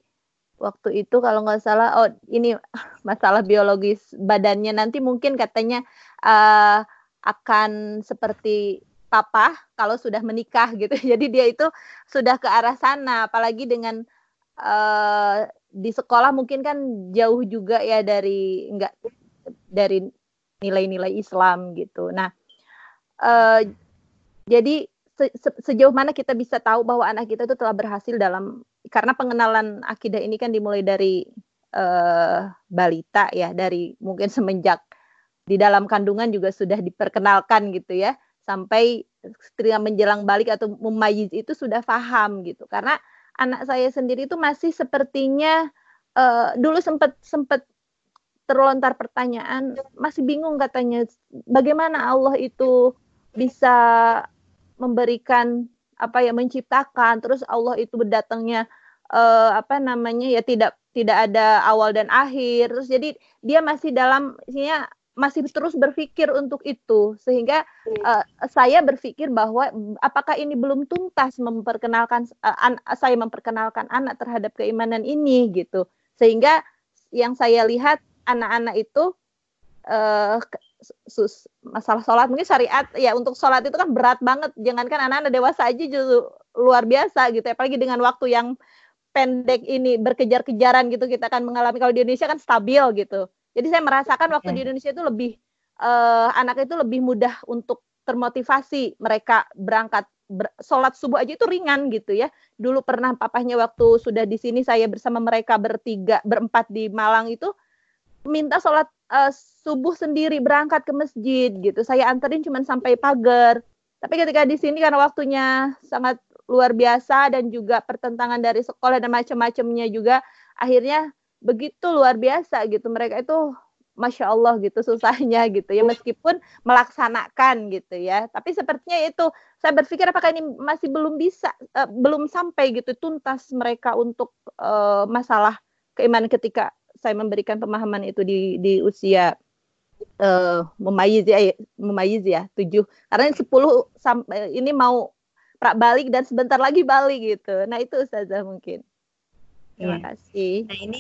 waktu itu kalau nggak salah oh ini masalah biologis badannya nanti mungkin katanya uh, akan seperti papa kalau sudah menikah gitu jadi dia itu sudah ke arah sana apalagi dengan di sekolah mungkin kan jauh juga ya dari enggak dari nilai-nilai Islam gitu. Nah uh, jadi se sejauh mana kita bisa tahu bahwa anak kita itu telah berhasil dalam karena pengenalan akidah ini kan dimulai dari uh, balita ya dari mungkin semenjak di dalam kandungan juga sudah diperkenalkan gitu ya sampai ketika menjelang balik atau memayiz itu sudah paham gitu. Karena anak saya sendiri itu masih sepertinya uh, dulu sempat sempat terlontar pertanyaan masih bingung katanya bagaimana Allah itu bisa memberikan apa ya menciptakan terus Allah itu berdatangnya uh, apa namanya ya tidak tidak ada awal dan akhir terus jadi dia masih dalam isinya masih terus berpikir untuk itu. Sehingga uh, saya berpikir bahwa apakah ini belum tuntas memperkenalkan uh, an, saya memperkenalkan anak terhadap keimanan ini gitu. Sehingga yang saya lihat anak-anak itu uh, sus, masalah sholat mungkin syariat ya untuk sholat itu kan berat banget. Jangankan anak-anak dewasa aja justru luar biasa gitu. Apalagi dengan waktu yang pendek ini berkejar-kejaran gitu kita akan mengalami. Kalau di Indonesia kan stabil gitu jadi saya merasakan waktu di Indonesia itu lebih uh, anak itu lebih mudah untuk termotivasi mereka berangkat ber, sholat subuh aja itu ringan gitu ya dulu pernah papahnya waktu sudah di sini saya bersama mereka bertiga berempat di Malang itu minta sholat uh, subuh sendiri berangkat ke masjid gitu. Saya anterin cuma sampai pagar. Tapi ketika di sini karena waktunya sangat luar biasa dan juga pertentangan dari sekolah dan macam-macamnya juga akhirnya begitu luar biasa gitu. Mereka itu masya Allah gitu susahnya gitu ya. Meskipun melaksanakan gitu ya. Tapi sepertinya itu saya berpikir apakah ini masih belum bisa uh, belum sampai gitu tuntas mereka untuk uh, masalah keimanan ketika saya memberikan pemahaman itu di di usia uh, memayiz ya memayiz ya tujuh. Karena sepuluh sampai ini mau prak balik dan sebentar lagi balik gitu. Nah itu saja mungkin. Terima ya. kasih. Nah ini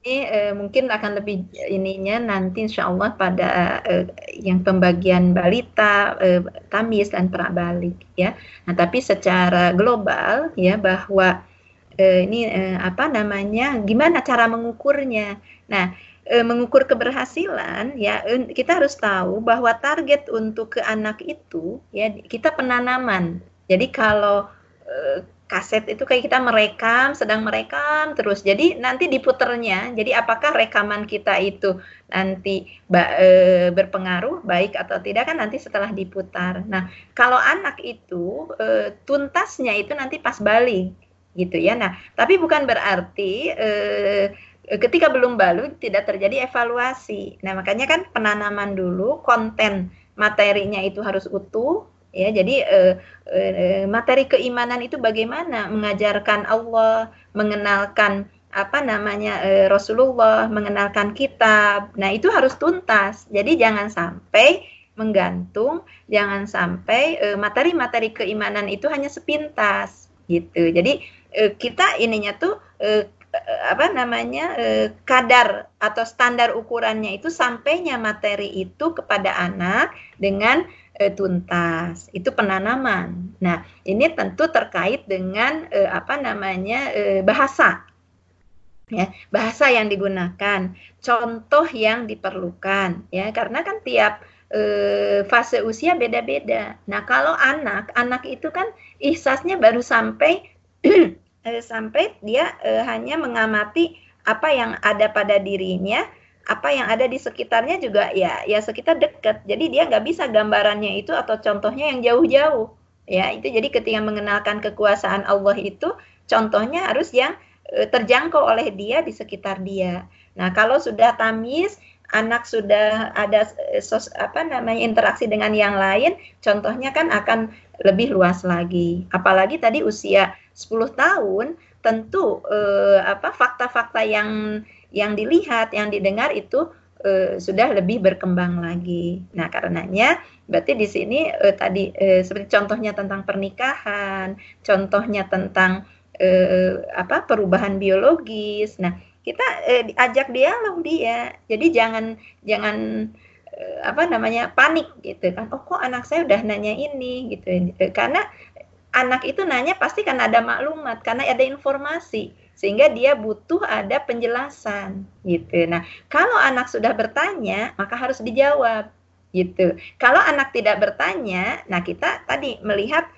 ini uh, mungkin akan lebih ininya nanti insya Allah pada uh, yang pembagian balita, uh, tamis dan prak balik ya. Nah tapi secara global ya bahwa eh, ini eh, apa namanya gimana cara mengukurnya nah eh, mengukur keberhasilan ya kita harus tahu bahwa target untuk ke anak itu ya kita penanaman jadi kalau eh, kaset itu kayak kita merekam, sedang merekam terus. Jadi nanti diputernya. Jadi apakah rekaman kita itu nanti e, berpengaruh baik atau tidak kan nanti setelah diputar. Nah, kalau anak itu e, tuntasnya itu nanti pas balik gitu ya. Nah, tapi bukan berarti eh, ketika belum balik tidak terjadi evaluasi. Nah, makanya kan penanaman dulu konten materinya itu harus utuh ya. Jadi eh, eh, materi keimanan itu bagaimana mengajarkan Allah, mengenalkan apa namanya eh, Rasulullah, mengenalkan kitab. Nah, itu harus tuntas. Jadi jangan sampai menggantung, jangan sampai materi-materi keimanan itu hanya sepintas gitu. Jadi kita ininya tuh apa namanya kadar atau standar ukurannya itu sampainya materi itu kepada anak dengan tuntas. Itu penanaman. Nah ini tentu terkait dengan apa namanya bahasa. Ya bahasa yang digunakan contoh yang diperlukan. Ya karena kan tiap e, fase usia beda-beda. Nah kalau anak anak itu kan ihsasnya baru sampai e, sampai dia e, hanya mengamati apa yang ada pada dirinya apa yang ada di sekitarnya juga ya ya sekitar dekat jadi dia nggak bisa gambarannya itu atau contohnya yang jauh-jauh ya itu jadi ketika mengenalkan kekuasaan Allah itu contohnya harus yang Eh, terjangkau oleh dia di sekitar dia. Nah, kalau sudah tamis, anak sudah ada eh, sos, apa namanya interaksi dengan yang lain, contohnya kan akan lebih luas lagi. Apalagi tadi usia 10 tahun, tentu eh, apa fakta-fakta yang yang dilihat, yang didengar itu eh, sudah lebih berkembang lagi. Nah, karenanya berarti di sini eh, tadi eh, seperti contohnya tentang pernikahan, contohnya tentang eh, apa perubahan biologis. Nah, kita eh, ajak dialog dia. Jadi jangan jangan eh, apa namanya panik gitu kan. Oh kok anak saya udah nanya ini gitu. Eh, karena anak itu nanya pasti kan ada maklumat, karena ada informasi sehingga dia butuh ada penjelasan gitu. Nah, kalau anak sudah bertanya, maka harus dijawab gitu. Kalau anak tidak bertanya, nah kita tadi melihat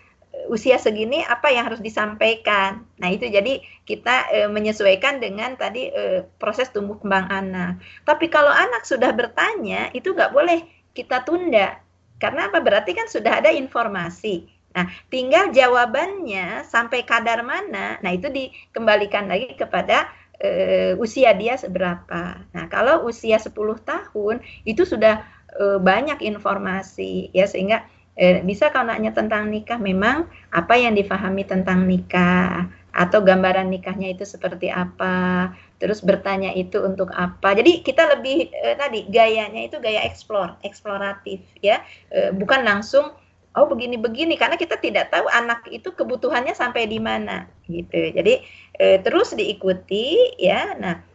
usia segini apa yang harus disampaikan. Nah, itu jadi kita e, menyesuaikan dengan tadi e, proses tumbuh kembang anak. Tapi kalau anak sudah bertanya, itu nggak boleh kita tunda. Karena apa? Berarti kan sudah ada informasi. Nah, tinggal jawabannya sampai kadar mana. Nah, itu dikembalikan lagi kepada e, usia dia seberapa. Nah, kalau usia 10 tahun itu sudah e, banyak informasi ya sehingga eh, bisa kalau nanya tentang nikah memang apa yang difahami tentang nikah atau gambaran nikahnya itu seperti apa terus bertanya itu untuk apa jadi kita lebih eh, tadi gayanya itu gaya eksplor eksploratif ya eh, bukan langsung oh begini begini karena kita tidak tahu anak itu kebutuhannya sampai di mana gitu. Jadi eh, terus diikuti ya. Nah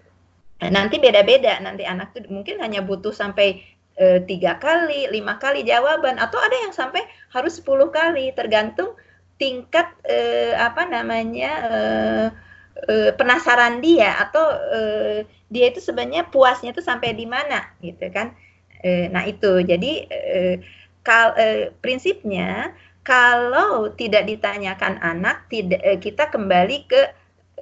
nanti beda-beda. Nanti anak itu mungkin hanya butuh sampai e, tiga kali, lima kali jawaban, atau ada yang sampai harus sepuluh kali, tergantung tingkat e, apa namanya e, e, penasaran dia atau e, dia itu sebenarnya puasnya itu sampai di mana, gitu kan? E, nah itu, jadi e, kal, e, prinsipnya kalau tidak ditanyakan anak, tidak e, kita kembali ke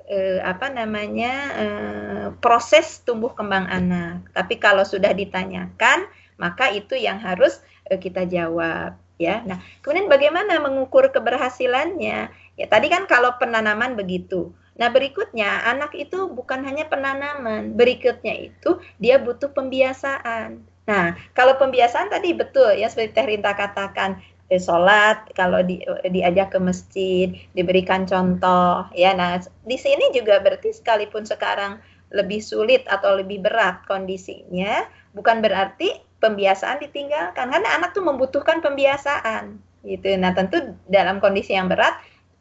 eh, apa namanya eh, proses tumbuh kembang anak. Tapi kalau sudah ditanyakan, maka itu yang harus uh, kita jawab ya. Nah, kemudian bagaimana mengukur keberhasilannya? Ya tadi kan kalau penanaman begitu. Nah, berikutnya anak itu bukan hanya penanaman, berikutnya itu dia butuh pembiasaan. Nah, kalau pembiasaan tadi betul ya seperti Teh Rinta katakan, eh, sholat kalau di, diajak ke masjid diberikan contoh ya nah di sini juga berarti sekalipun sekarang lebih sulit atau lebih berat kondisinya bukan berarti pembiasaan ditinggalkan karena anak tuh membutuhkan pembiasaan gitu. Nah, tentu dalam kondisi yang berat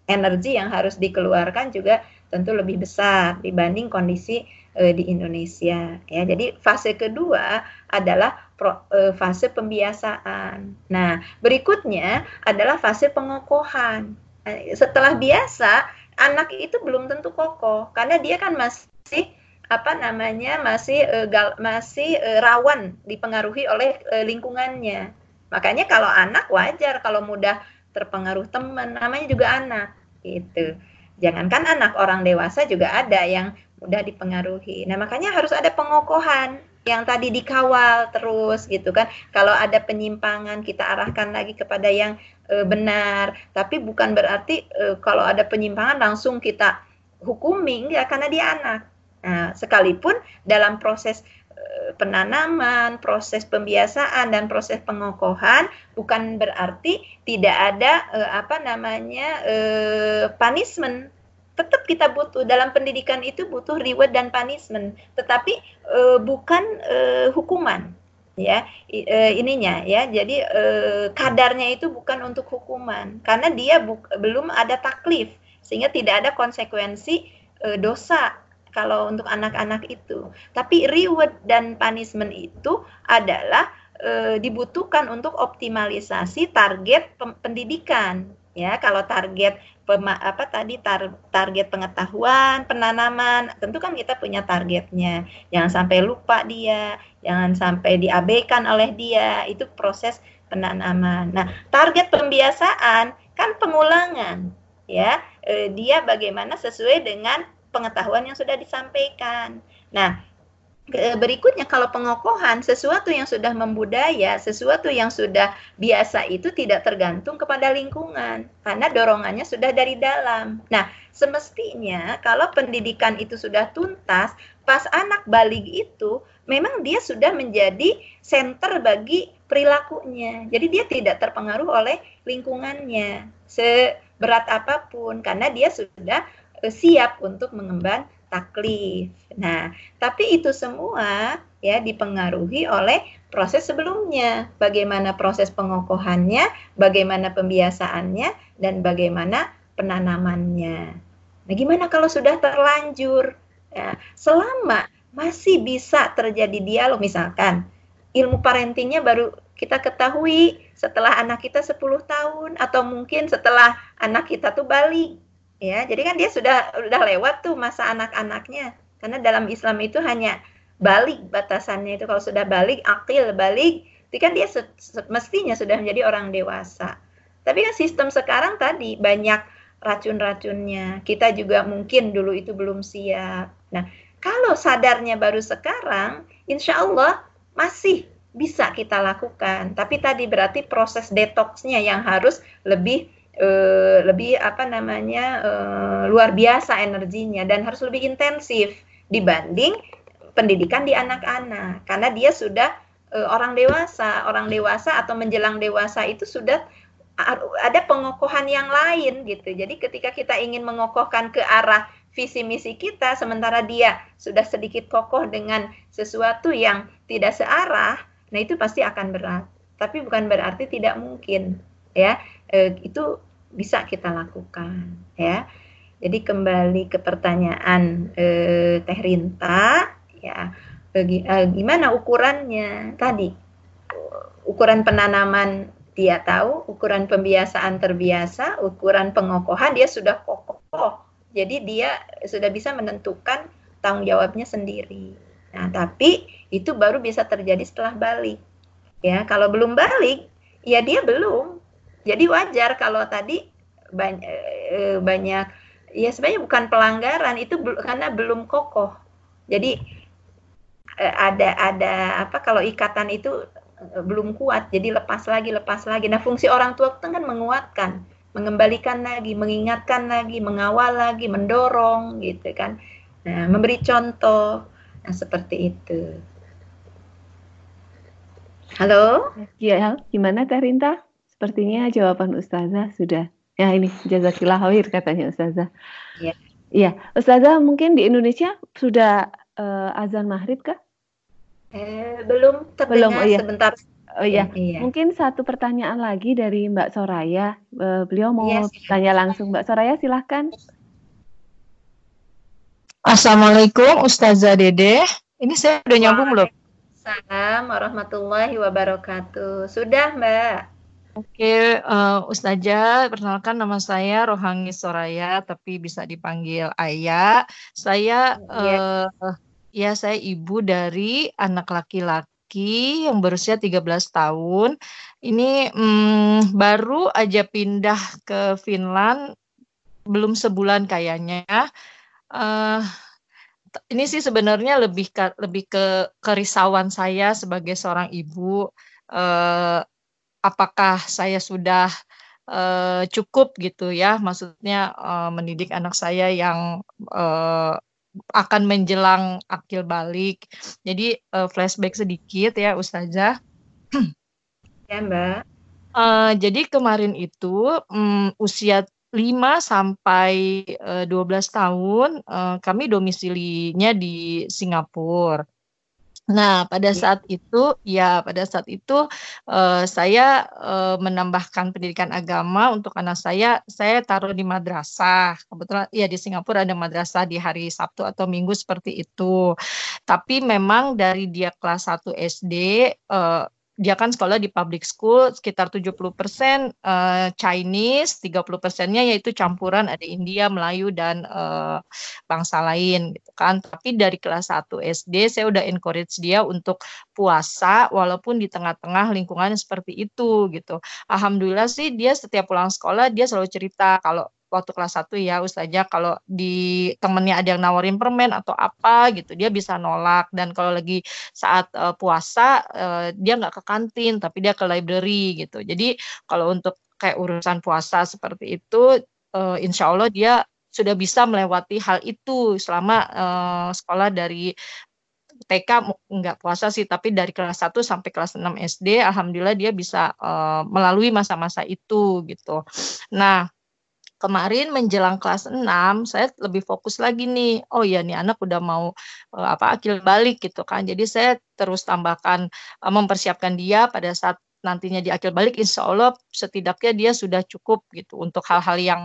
energi yang harus dikeluarkan juga tentu lebih besar dibanding kondisi e, di Indonesia ya. Jadi fase kedua adalah pro, e, fase pembiasaan. Nah, berikutnya adalah fase pengokohan. Eh, setelah biasa, anak itu belum tentu kokoh karena dia kan masih apa namanya masih uh, gal, masih uh, rawan dipengaruhi oleh uh, lingkungannya. Makanya kalau anak wajar kalau mudah terpengaruh teman, namanya juga anak gitu. Jangankan anak, orang dewasa juga ada yang mudah dipengaruhi. Nah, makanya harus ada pengokohan yang tadi dikawal terus gitu kan. Kalau ada penyimpangan kita arahkan lagi kepada yang e, benar, tapi bukan berarti e, kalau ada penyimpangan langsung kita hukumi enggak karena dia anak Nah, sekalipun dalam proses eh, penanaman, proses pembiasaan dan proses pengokohan bukan berarti tidak ada eh, apa namanya eh, punishment. Tetap kita butuh dalam pendidikan itu butuh reward dan punishment, tetapi eh, bukan eh, hukuman. ya e, ininya ya jadi e, kadarnya itu bukan untuk hukuman karena dia bu, belum ada taklif sehingga tidak ada konsekuensi e, dosa kalau untuk anak-anak itu tapi reward dan punishment itu adalah e, dibutuhkan untuk optimalisasi target pendidikan ya kalau target pema, apa tadi tar, target pengetahuan penanaman tentu kan kita punya targetnya. Jangan sampai lupa dia jangan sampai diabaikan oleh dia. Itu proses penanaman. Nah target pembiasaan kan pengulangan ya. E, dia bagaimana sesuai dengan pengetahuan yang sudah disampaikan. Nah berikutnya kalau pengokohan sesuatu yang sudah membudaya, sesuatu yang sudah biasa itu tidak tergantung kepada lingkungan karena dorongannya sudah dari dalam. Nah, semestinya kalau pendidikan itu sudah tuntas, pas anak balik itu memang dia sudah menjadi center bagi perilakunya. Jadi dia tidak terpengaruh oleh lingkungannya seberat apa pun karena dia sudah eh, siap untuk mengemban taklif. Nah, tapi itu semua ya dipengaruhi oleh proses sebelumnya. Bagaimana proses pengokohannya, bagaimana pembiasaannya, dan bagaimana penanamannya. Nah, gimana kalau sudah terlanjur? Ya, selama masih bisa terjadi dialog, misalkan ilmu parentingnya baru kita ketahui setelah anak kita 10 tahun atau mungkin setelah anak kita tuh balik ya jadi kan dia sudah sudah lewat tuh masa anak-anaknya. Karena dalam Islam itu hanya balik batasannya itu. Kalau sudah balik akil balik itu kan dia mestinya sudah menjadi orang dewasa. Tapi kan sistem sekarang tadi banyak racun-racunnya. Kita juga mungkin dulu itu belum siap. Nah kalau sadarnya baru sekarang insya Allah masih bisa kita lakukan. Tapi tadi berarti proses detoxnya yang harus lebih uh, lebih apa namanya uh, luar biasa energinya dan harus lebih intensif dibanding pendidikan di anak-anak. Karena dia sudah uh, orang dewasa. Orang dewasa atau menjelang dewasa itu sudah ada pengokohan yang lain gitu. Jadi ketika kita ingin mengokohkan ke arah visi misi kita sementara dia sudah sedikit kokoh dengan sesuatu yang tidak searah nah itu pasti akan berat. Tapi bukan berarti tidak mungkin ya e, itu bisa kita lakukan ya. Jadi kembali ke pertanyaan e, Teh Rinta ya. Bagi, e, gimana ukurannya? Tadi ukuran penanaman dia tahu ukuran pembiasaan terbiasa ukuran pengokohan dia sudah kokoh. Jadi dia sudah bisa menentukan tanggung jawabnya sendiri. Nah tapi itu baru bisa terjadi setelah balik ya. Kalau belum balik ya dia belum jadi wajar kalau tadi banyak, eh, banyak ya sebenarnya bukan pelanggaran itu karena belum kokoh. Jadi eh, ada ada apa kalau ikatan itu eh, belum kuat jadi lepas lagi lepas lagi. Nah fungsi orang tua itu kan menguatkan, mengembalikan lagi, mengingatkan lagi, mengawal lagi, mendorong gitu kan. Nah memberi contoh. Nah seperti itu. Halo? Iya, gimana Teh Rinta? Sepertinya jawaban Ustazah sudah. Ya ini jazakillah khair katanya Ustazah. Iya. Iya, Ustazah mungkin di Indonesia sudah uh, azan maghrib kah? Eh, belum belum oh, iya. sebentar. Oh iya. iya. Mungkin satu pertanyaan lagi dari Mbak Soraya. Uh, beliau mau yes. Iya, tanya langsung Mbak Soraya silahkan. Assalamualaikum Ustazah Dede. Ini saya udah nyambung belum? Assalamualaikum warahmatullahi wabarakatuh. Sudah, Mbak. Oke, uh, Ustazah, perkenalkan nama saya Rohangi Soraya, tapi bisa dipanggil Ayah. Saya, uh, ya saya ibu dari anak laki-laki yang berusia 13 tahun. Ini um, baru aja pindah ke Finland, belum sebulan kayaknya. Uh, ini sih sebenarnya lebih ke lebih ke kerisauan saya sebagai seorang ibu uh, apakah saya sudah uh, cukup gitu ya? Maksudnya uh, mendidik anak saya yang uh, akan menjelang akil balik. Jadi uh, flashback sedikit ya Ustazah. Ya Mbak. Uh, jadi kemarin itu um, usia 5 sampai uh, 12 tahun uh, kami domisilinya di Singapura. Nah, pada iya. saat itu, ya pada saat itu uh, saya uh, menambahkan pendidikan agama untuk anak saya. Saya taruh di madrasah. Kebetulan, ya di Singapura ada madrasah di hari Sabtu atau Minggu seperti itu. Tapi memang dari dia kelas 1 SD, uh, dia kan sekolah di public school sekitar 70% uh, Chinese, 30 persennya yaitu campuran ada India, Melayu dan uh, bangsa lain gitu kan. Tapi dari kelas 1 SD saya udah encourage dia untuk puasa walaupun di tengah-tengah lingkungan seperti itu gitu. Alhamdulillah sih dia setiap pulang sekolah dia selalu cerita kalau waktu kelas 1 ya Ustazah kalau di temennya ada yang nawarin permen atau apa gitu dia bisa nolak dan kalau lagi saat uh, puasa uh, dia nggak ke kantin tapi dia ke library gitu jadi kalau untuk kayak urusan puasa seperti itu uh, insya Allah dia sudah bisa melewati hal itu selama uh, sekolah dari TK nggak puasa sih, tapi dari kelas 1 sampai kelas 6 SD, alhamdulillah dia bisa uh, melalui masa-masa itu gitu. Nah, kemarin menjelang kelas 6 saya lebih fokus lagi nih. Oh ya nih anak udah mau uh, apa akil balik gitu kan. Jadi saya terus tambahkan uh, mempersiapkan dia pada saat nantinya di akhir balik insya Allah setidaknya dia sudah cukup gitu untuk hal-hal yang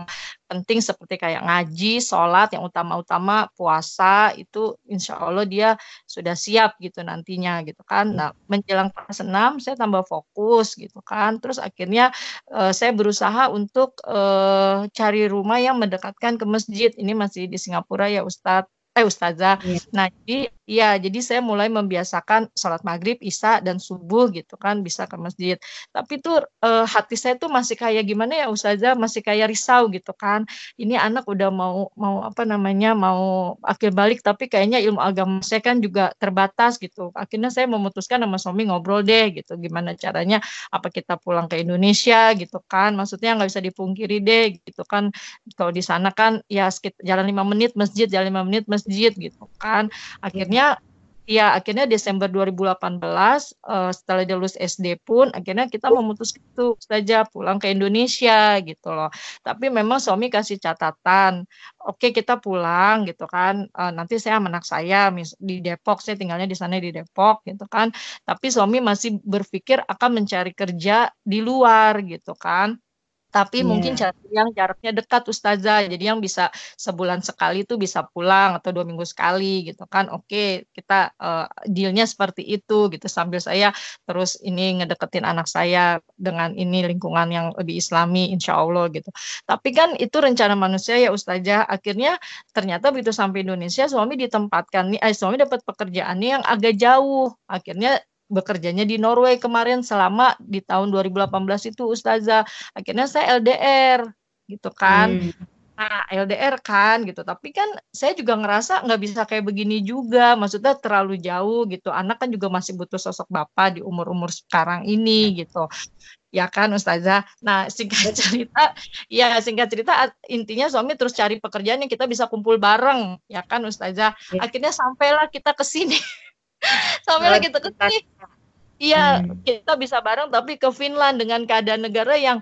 penting seperti kayak ngaji, sholat yang utama-utama puasa itu insya Allah dia sudah siap gitu nantinya gitu kan. Nah menjelang kelas 6 saya tambah fokus gitu kan. Terus akhirnya uh, saya berusaha untuk uh, cari rumah yang mendekatkan ke masjid. Ini masih di Singapura ya Ustadz eh ustazah. Yeah. Nah, jadi ya jadi saya mulai membiasakan sholat maghrib, isya dan subuh gitu kan bisa ke masjid. Tapi tuh eh, hati saya tuh masih kayak gimana ya ustazah, masih kayak risau gitu kan. Ini anak udah mau mau apa namanya mau akhir balik tapi kayaknya ilmu agama saya kan juga terbatas gitu. Akhirnya saya memutuskan sama suami ngobrol deh gitu gimana caranya apa kita pulang ke Indonesia gitu kan. Maksudnya nggak bisa dipungkiri deh gitu kan. Kalau di sana kan ya sekitar jalan lima menit masjid, jalan lima menit masjid gitu kan. Akhirnya ya akhirnya Desember 2018 uh, setelah dia lulus SD pun akhirnya kita memutuskan itu saja pulang ke Indonesia gitu loh. Tapi memang suami kasih catatan, oke okay, kita pulang gitu kan. Uh, nanti saya anak saya di Depok, saya tinggalnya di sana di Depok gitu kan. Tapi suami masih berpikir akan mencari kerja di luar gitu kan tapi yeah. mungkin yang jaraknya dekat ustazah. Jadi yang bisa sebulan sekali itu bisa pulang atau dua minggu sekali gitu kan. Oke kita uh, dealnya seperti itu gitu. Sambil saya terus ini ngedeketin anak saya dengan ini lingkungan yang lebih islami insya Allah gitu. Tapi kan itu rencana manusia ya ustazah. Akhirnya ternyata begitu sampai Indonesia suami ditempatkan nih eh, suami dapat pekerjaannya yang agak jauh. Akhirnya bekerjanya di Norway kemarin selama di tahun 2018 itu Ustazah. Akhirnya saya LDR gitu kan. Hmm. Nah, LDR kan gitu. Tapi kan saya juga ngerasa nggak bisa kayak begini juga. Maksudnya terlalu jauh gitu. Anak kan juga masih butuh sosok bapak di umur-umur sekarang ini gitu. Ya kan Ustazah. Nah, singkat cerita, ya singkat cerita intinya suami terus cari pekerjaan yang kita bisa kumpul bareng, ya kan Ustazah. Ya. Akhirnya sampailah kita ke sini. sampai lagi ke sini iya hmm. kita bisa bareng tapi ke Finland dengan keadaan negara yang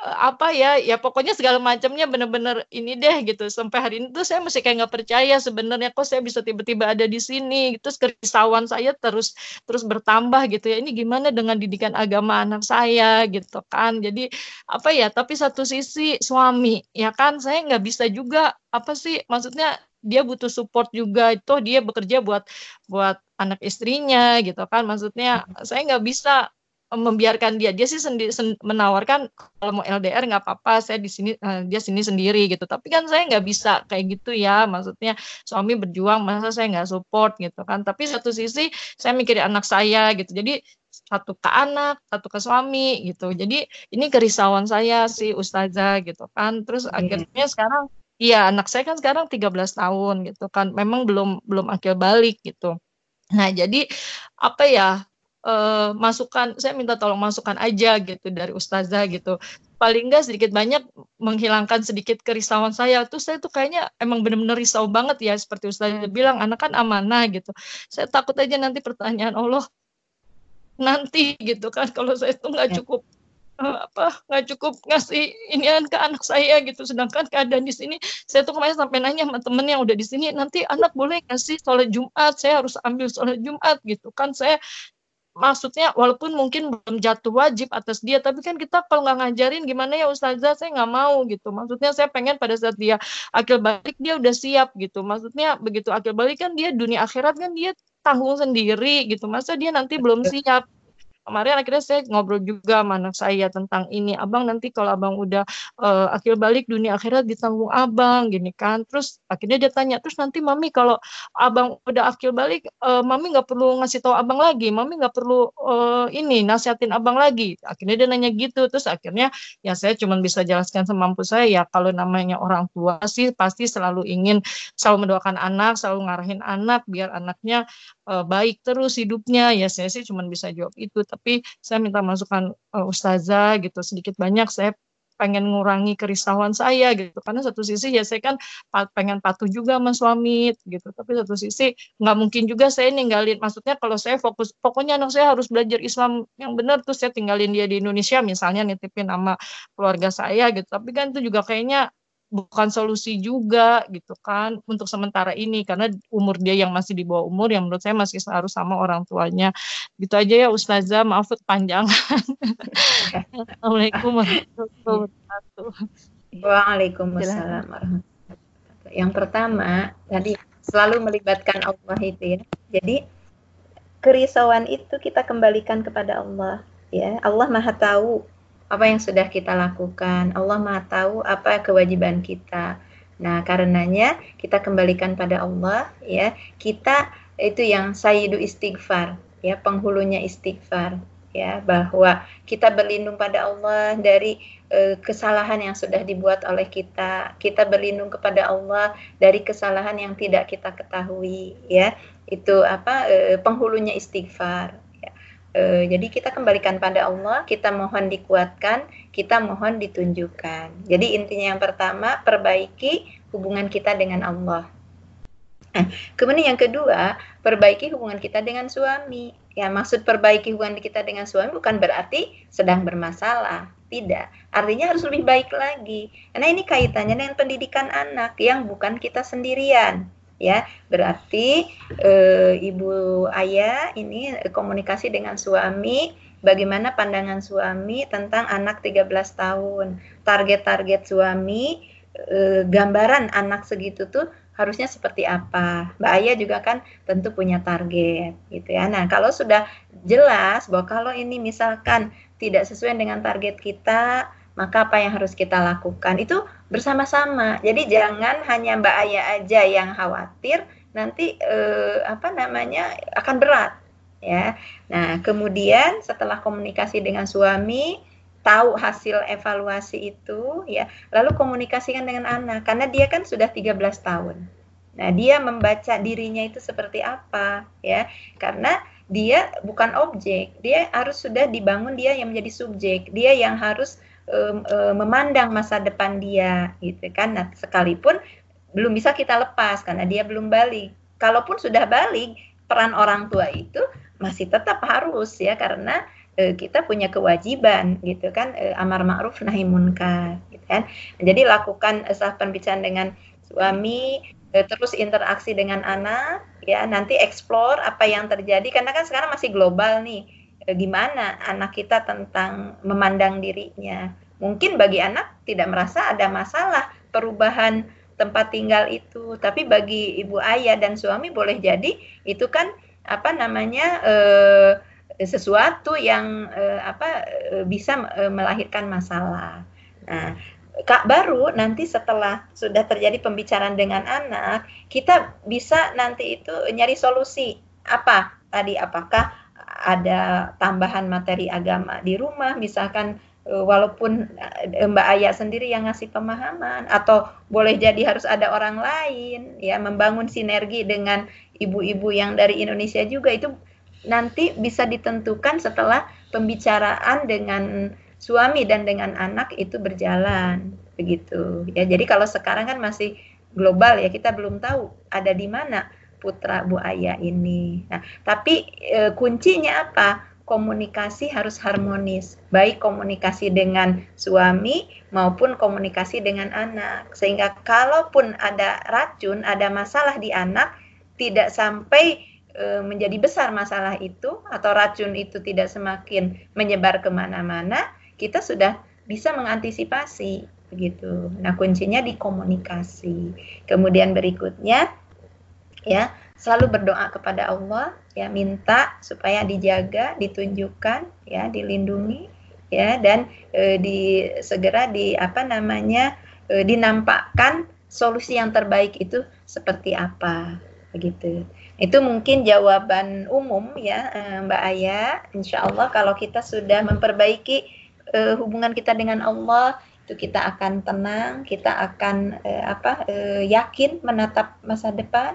eh, apa ya ya pokoknya segala macamnya bener-bener ini deh gitu. Sampai hari ini tuh saya masih kayak nggak percaya sebenarnya kok saya bisa tiba-tiba ada di sini. Terus kerisauan saya terus terus bertambah gitu ya. Ini gimana dengan didikan agama anak saya gitu kan. Jadi apa ya tapi satu sisi suami ya kan? Saya nggak bisa juga apa sih maksudnya dia butuh support juga. Itu dia bekerja buat buat anak istrinya gitu kan. Maksudnya saya nggak bisa membiarkan dia. Dia sih sendiri sen, menawarkan kalau mau LDR nggak apa-apa saya di sini uh, dia sini sendiri gitu. Tapi kan saya nggak bisa kayak gitu ya. Maksudnya suami berjuang masa saya nggak support gitu kan. Tapi satu sisi saya mikirin anak saya gitu. Jadi satu ke anak satu ke suami gitu. Jadi ini kerisauan saya sih ustazah gitu kan. Terus yeah. akhirnya sekarang Iya, anak saya kan sekarang 13 tahun gitu kan. Memang belum belum akil balik gitu. Nah, jadi apa ya? Uh, masukan saya minta tolong masukan aja gitu dari ustazah gitu paling enggak sedikit banyak menghilangkan sedikit kerisauan saya tuh saya tuh kayaknya emang bener-bener risau banget ya seperti ustazah bilang anak kan amanah gitu saya takut aja nanti pertanyaan Allah nanti gitu kan kalau saya tuh nggak ya. cukup uh, apa nggak cukup ngasih inian ke anak saya gitu. Sedangkan keadaan di sini saya tuh kemarin sampai nanya sama temen yang udah di sini nanti anak boleh ngasih sholat Jumat? Saya harus ambil sholat Jumat gitu. Kan saya maksudnya walaupun mungkin belum jatuh wajib atas dia tapi kan kita kalau nggak ngajarin gimana ya ustazah saya nggak mau gitu. Maksudnya saya pengen pada saat dia akil balik dia udah siap gitu. Maksudnya begitu akil balik kan dia dunia akhirat kan dia tanggung sendiri gitu. Masa dia nanti belum siap kemarin akhirnya saya ngobrol juga sama anak saya tentang ini abang nanti kalau abang udah uh, akhir balik dunia akhirat ditanggung abang gini kan. Terus akhirnya dia tanya terus nanti mami kalau abang udah akhir balik uh, mami nggak perlu ngasih tahu abang lagi mami nggak perlu uh, ini nasihatin abang lagi? Akhirnya dia nanya gitu. Terus akhirnya ya saya cuma bisa jelaskan semampu saya ya kalau namanya orang tua sih pasti selalu ingin selalu mendoakan anak selalu ngarahin anak biar anaknya uh, baik terus hidupnya. Ya saya sih cuma bisa jawab itu. Tapi saya minta masukan uh, ustazah gitu sedikit banyak. Saya pengen ngurangi kerisauan saya gitu. Karena satu sisi ya saya kan pengen patuh juga sama suami gitu. Tapi satu sisi nggak mungkin juga saya ninggalin. Maksudnya kalau saya fokus pokoknya anak saya harus belajar Islam yang benar tuh saya tinggalin dia di Indonesia misalnya nitipin sama keluarga saya gitu. Tapi kan itu juga kayaknya bukan solusi juga gitu kan untuk sementara ini. Karena umur dia yang masih di bawah umur yang menurut saya masih harus sama orang tuanya. Gitu aja ya Ustazah. Maaf panjang Assalamualaikum warahmatullahi wabarakatuh. Waalaikumsalam yang pertama tadi selalu melibatkan Allah itu ya. Jadi kerisauan itu kita kembalikan kepada Allah ya. Allah maha tahu apa yang sudah kita lakukan. Allah Maha tahu apa kewajiban kita. Nah, karenanya kita kembalikan pada Allah ya. Kita itu yang sayyidu istighfar ya, penghulunya istighfar ya, bahwa kita berlindung pada Allah dari e, kesalahan yang sudah dibuat oleh kita. Kita berlindung kepada Allah dari kesalahan yang tidak kita ketahui ya. Itu apa e, penghulunya istighfar Uh, jadi kita kembalikan pada Allah, kita mohon dikuatkan, kita mohon ditunjukkan. Jadi intinya yang pertama, perbaiki hubungan kita dengan Allah. Nah, kemudian yang kedua, perbaiki hubungan kita dengan suami. Ya, maksud perbaiki hubungan kita dengan suami bukan berarti sedang bermasalah. Tidak. Artinya harus lebih baik lagi. Karena ini kaitannya dengan pendidikan anak yang bukan kita sendirian ya. Berarti e, ibu ayah ini komunikasi dengan suami bagaimana pandangan suami tentang anak 13 tahun? Target-target suami e, gambaran anak segitu tuh harusnya seperti apa? Mbak Ayah juga kan tentu punya target gitu ya. Nah kalau sudah jelas bahwa kalau ini misalkan tidak sesuai dengan target kita maka apa yang harus kita lakukan? Itu bersama-sama. Jadi jangan hanya Mbak Ayah aja yang khawatir, nanti eh, apa namanya akan berat ya. Nah, kemudian setelah komunikasi dengan suami, tahu hasil evaluasi itu ya, lalu komunikasikan dengan anak karena dia kan sudah 13 tahun. Nah, dia membaca dirinya itu seperti apa ya? Karena dia bukan objek, dia harus sudah dibangun dia yang menjadi subjek, dia yang harus um, memandang masa depan dia gitu kan. Nah sekalipun belum bisa kita lepas karena dia belum balik. Kalaupun sudah balik peran orang tua itu masih tetap harus ya karena e, kita punya kewajiban gitu kan. E, amar ma'ruf nahi munkar gitu kan. Jadi lakukan sah pembicaraan dengan suami terus interaksi dengan anak ya. Nanti explore apa yang terjadi karena kan sekarang masih global nih. Eh, gimana anak kita tentang memandang dirinya. Mungkin bagi anak tidak merasa ada masalah perubahan tempat tinggal itu, tapi bagi ibu ayah dan suami boleh jadi itu kan apa namanya eh, sesuatu yang eh, apa eh, bisa eh, melahirkan masalah. Nah, Kak baru nanti setelah sudah terjadi pembicaraan dengan anak, kita bisa nanti itu nyari solusi apa tadi apakah ada tambahan materi agama di rumah, misalkan eh, walaupun eh, Mbak Ayah sendiri yang ngasih pemahaman atau boleh jadi harus ada orang lain ya membangun sinergi dengan ibu-ibu yang dari Indonesia juga itu nanti bisa ditentukan setelah pembicaraan dengan suami dan dengan anak itu berjalan begitu. Ya jadi kalau sekarang kan masih global ya kita belum tahu ada di mana putra Bu Ayah ini. Nah, tapi e, kuncinya apa? komunikasi harus harmonis, baik komunikasi dengan suami maupun komunikasi dengan anak. Sehingga kalaupun ada racun, ada masalah di anak, tidak sampai e, menjadi besar masalah itu atau racun itu tidak semakin menyebar ke mana-mana, kita sudah bisa mengantisipasi begitu. Nah kuncinya di komunikasi. Kemudian berikutnya ya selalu berdoa kepada Allah ya minta supaya dijaga, ditunjukkan, ya dilindungi, ya dan e, di segera di apa namanya e, dinampakkan solusi yang terbaik itu seperti apa begitu. Itu mungkin jawaban umum ya e, Mbak Aya. Insya Allah kalau kita sudah memperbaiki e, hubungan kita dengan Allah itu kita akan tenang, kita akan e, apa e, yakin menatap masa depan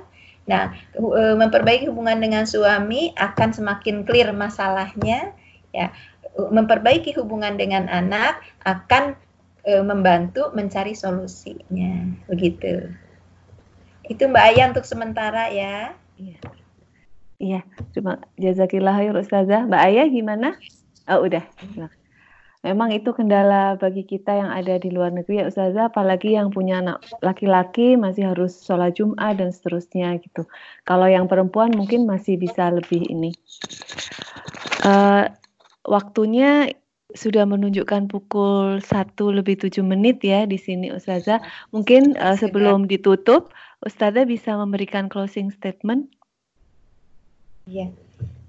Nah, e, memperbaiki hubungan dengan suami akan semakin clear masalahnya, ya. Memperbaiki hubungan dengan anak akan e, membantu mencari solusinya, begitu. Itu Mbak Ayah untuk sementara ya. Iya. Iya, cuma jazakillah ya Ustazah. Mbak Ayah gimana? Oh, udah. Silakan. Memang itu kendala bagi kita yang ada di luar negeri ya Ustazah, apalagi yang punya anak laki-laki masih harus sholat Jumat dan seterusnya gitu. Kalau yang perempuan mungkin masih bisa lebih ini. Uh, waktunya sudah menunjukkan pukul satu lebih tujuh menit ya di sini Ustazah. Mungkin uh, sebelum ditutup, Ustazah bisa memberikan closing statement. Iya,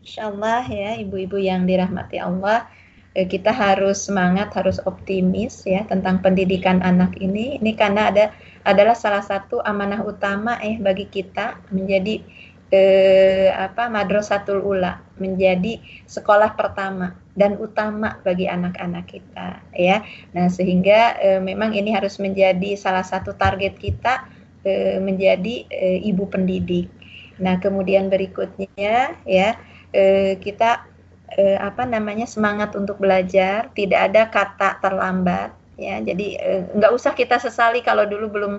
Insya Allah ya ibu-ibu yang dirahmati Allah kita harus semangat, harus optimis ya tentang pendidikan anak ini. Ini karena ada adalah salah satu amanah utama eh bagi kita menjadi eh, apa madrasatul ula, menjadi sekolah pertama dan utama bagi anak-anak kita ya. Nah, sehingga eh, memang ini harus menjadi salah satu target kita eh, menjadi eh, ibu pendidik. Nah, kemudian berikutnya ya eh, kita eh, apa namanya semangat untuk belajar, tidak ada kata terlambat ya. Jadi eh, usah kita sesali kalau dulu belum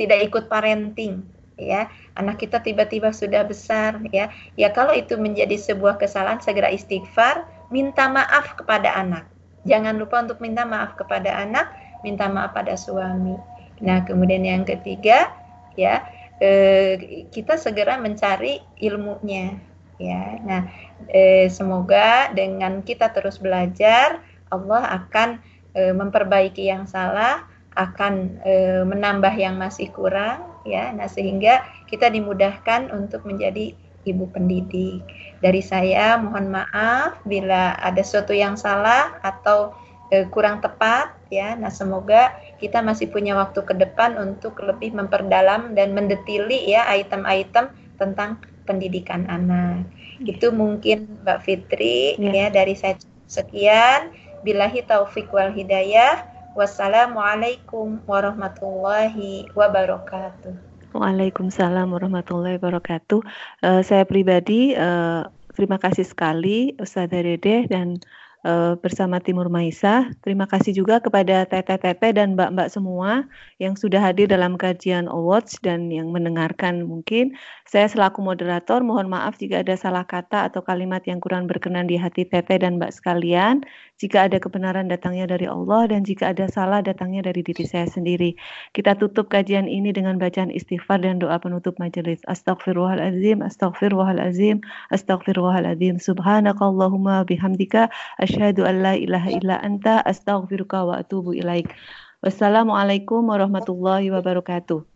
tidak ikut parenting ya. Anak kita tiba-tiba sudah besar ya. Ya kalau itu menjadi sebuah kesalahan segera istighfar, minta maaf kepada anak. Jangan lupa untuk minta maaf kepada anak, minta maaf pada suami. Nah, kemudian yang ketiga ya, eh, kita segera mencari ilmunya ya. Nah, eh, semoga dengan kita terus belajar Allah akan eh, memperbaiki yang salah, akan eh, menambah yang masih kurang ya. Nah, sehingga kita dimudahkan untuk menjadi ibu pendidik. Dari saya mohon maaf bila ada sesuatu yang salah atau eh, kurang tepat ya. Nah, semoga kita masih punya waktu ke depan untuk lebih memperdalam dan mendetili ya item-item tentang pendidikan anak. Itu mungkin Mbak Fitri ya, ya dari saya sekian. Bilahi taufik wal hidayah. Wassalamualaikum warahmatullahi wabarakatuh. Waalaikumsalam warahmatullahi wabarakatuh. Uh, saya pribadi uh, terima kasih sekali Ustazah Dede dan uh, bersama Timur Maisa. Terima kasih juga kepada teteh-teteh dan mbak-mbak semua yang sudah hadir dalam kajian awards dan yang mendengarkan mungkin. Saya selaku moderator mohon maaf jika ada salah kata atau kalimat yang kurang berkenan di hati teteh dan mbak sekalian. Jika ada kebenaran datangnya dari Allah dan jika ada salah datangnya dari diri saya sendiri. Kita tutup kajian ini dengan bacaan istighfar dan doa penutup majelis. Astaghfirullahalazim, astaghfirullahalazim, astaghfirullahalazim. Subhanakallahumma bihamdika asyhadu an la ilaha illa anta astaghfiruka wa atubu ilaik. Wassalamualaikum warahmatullahi wabarakatuh.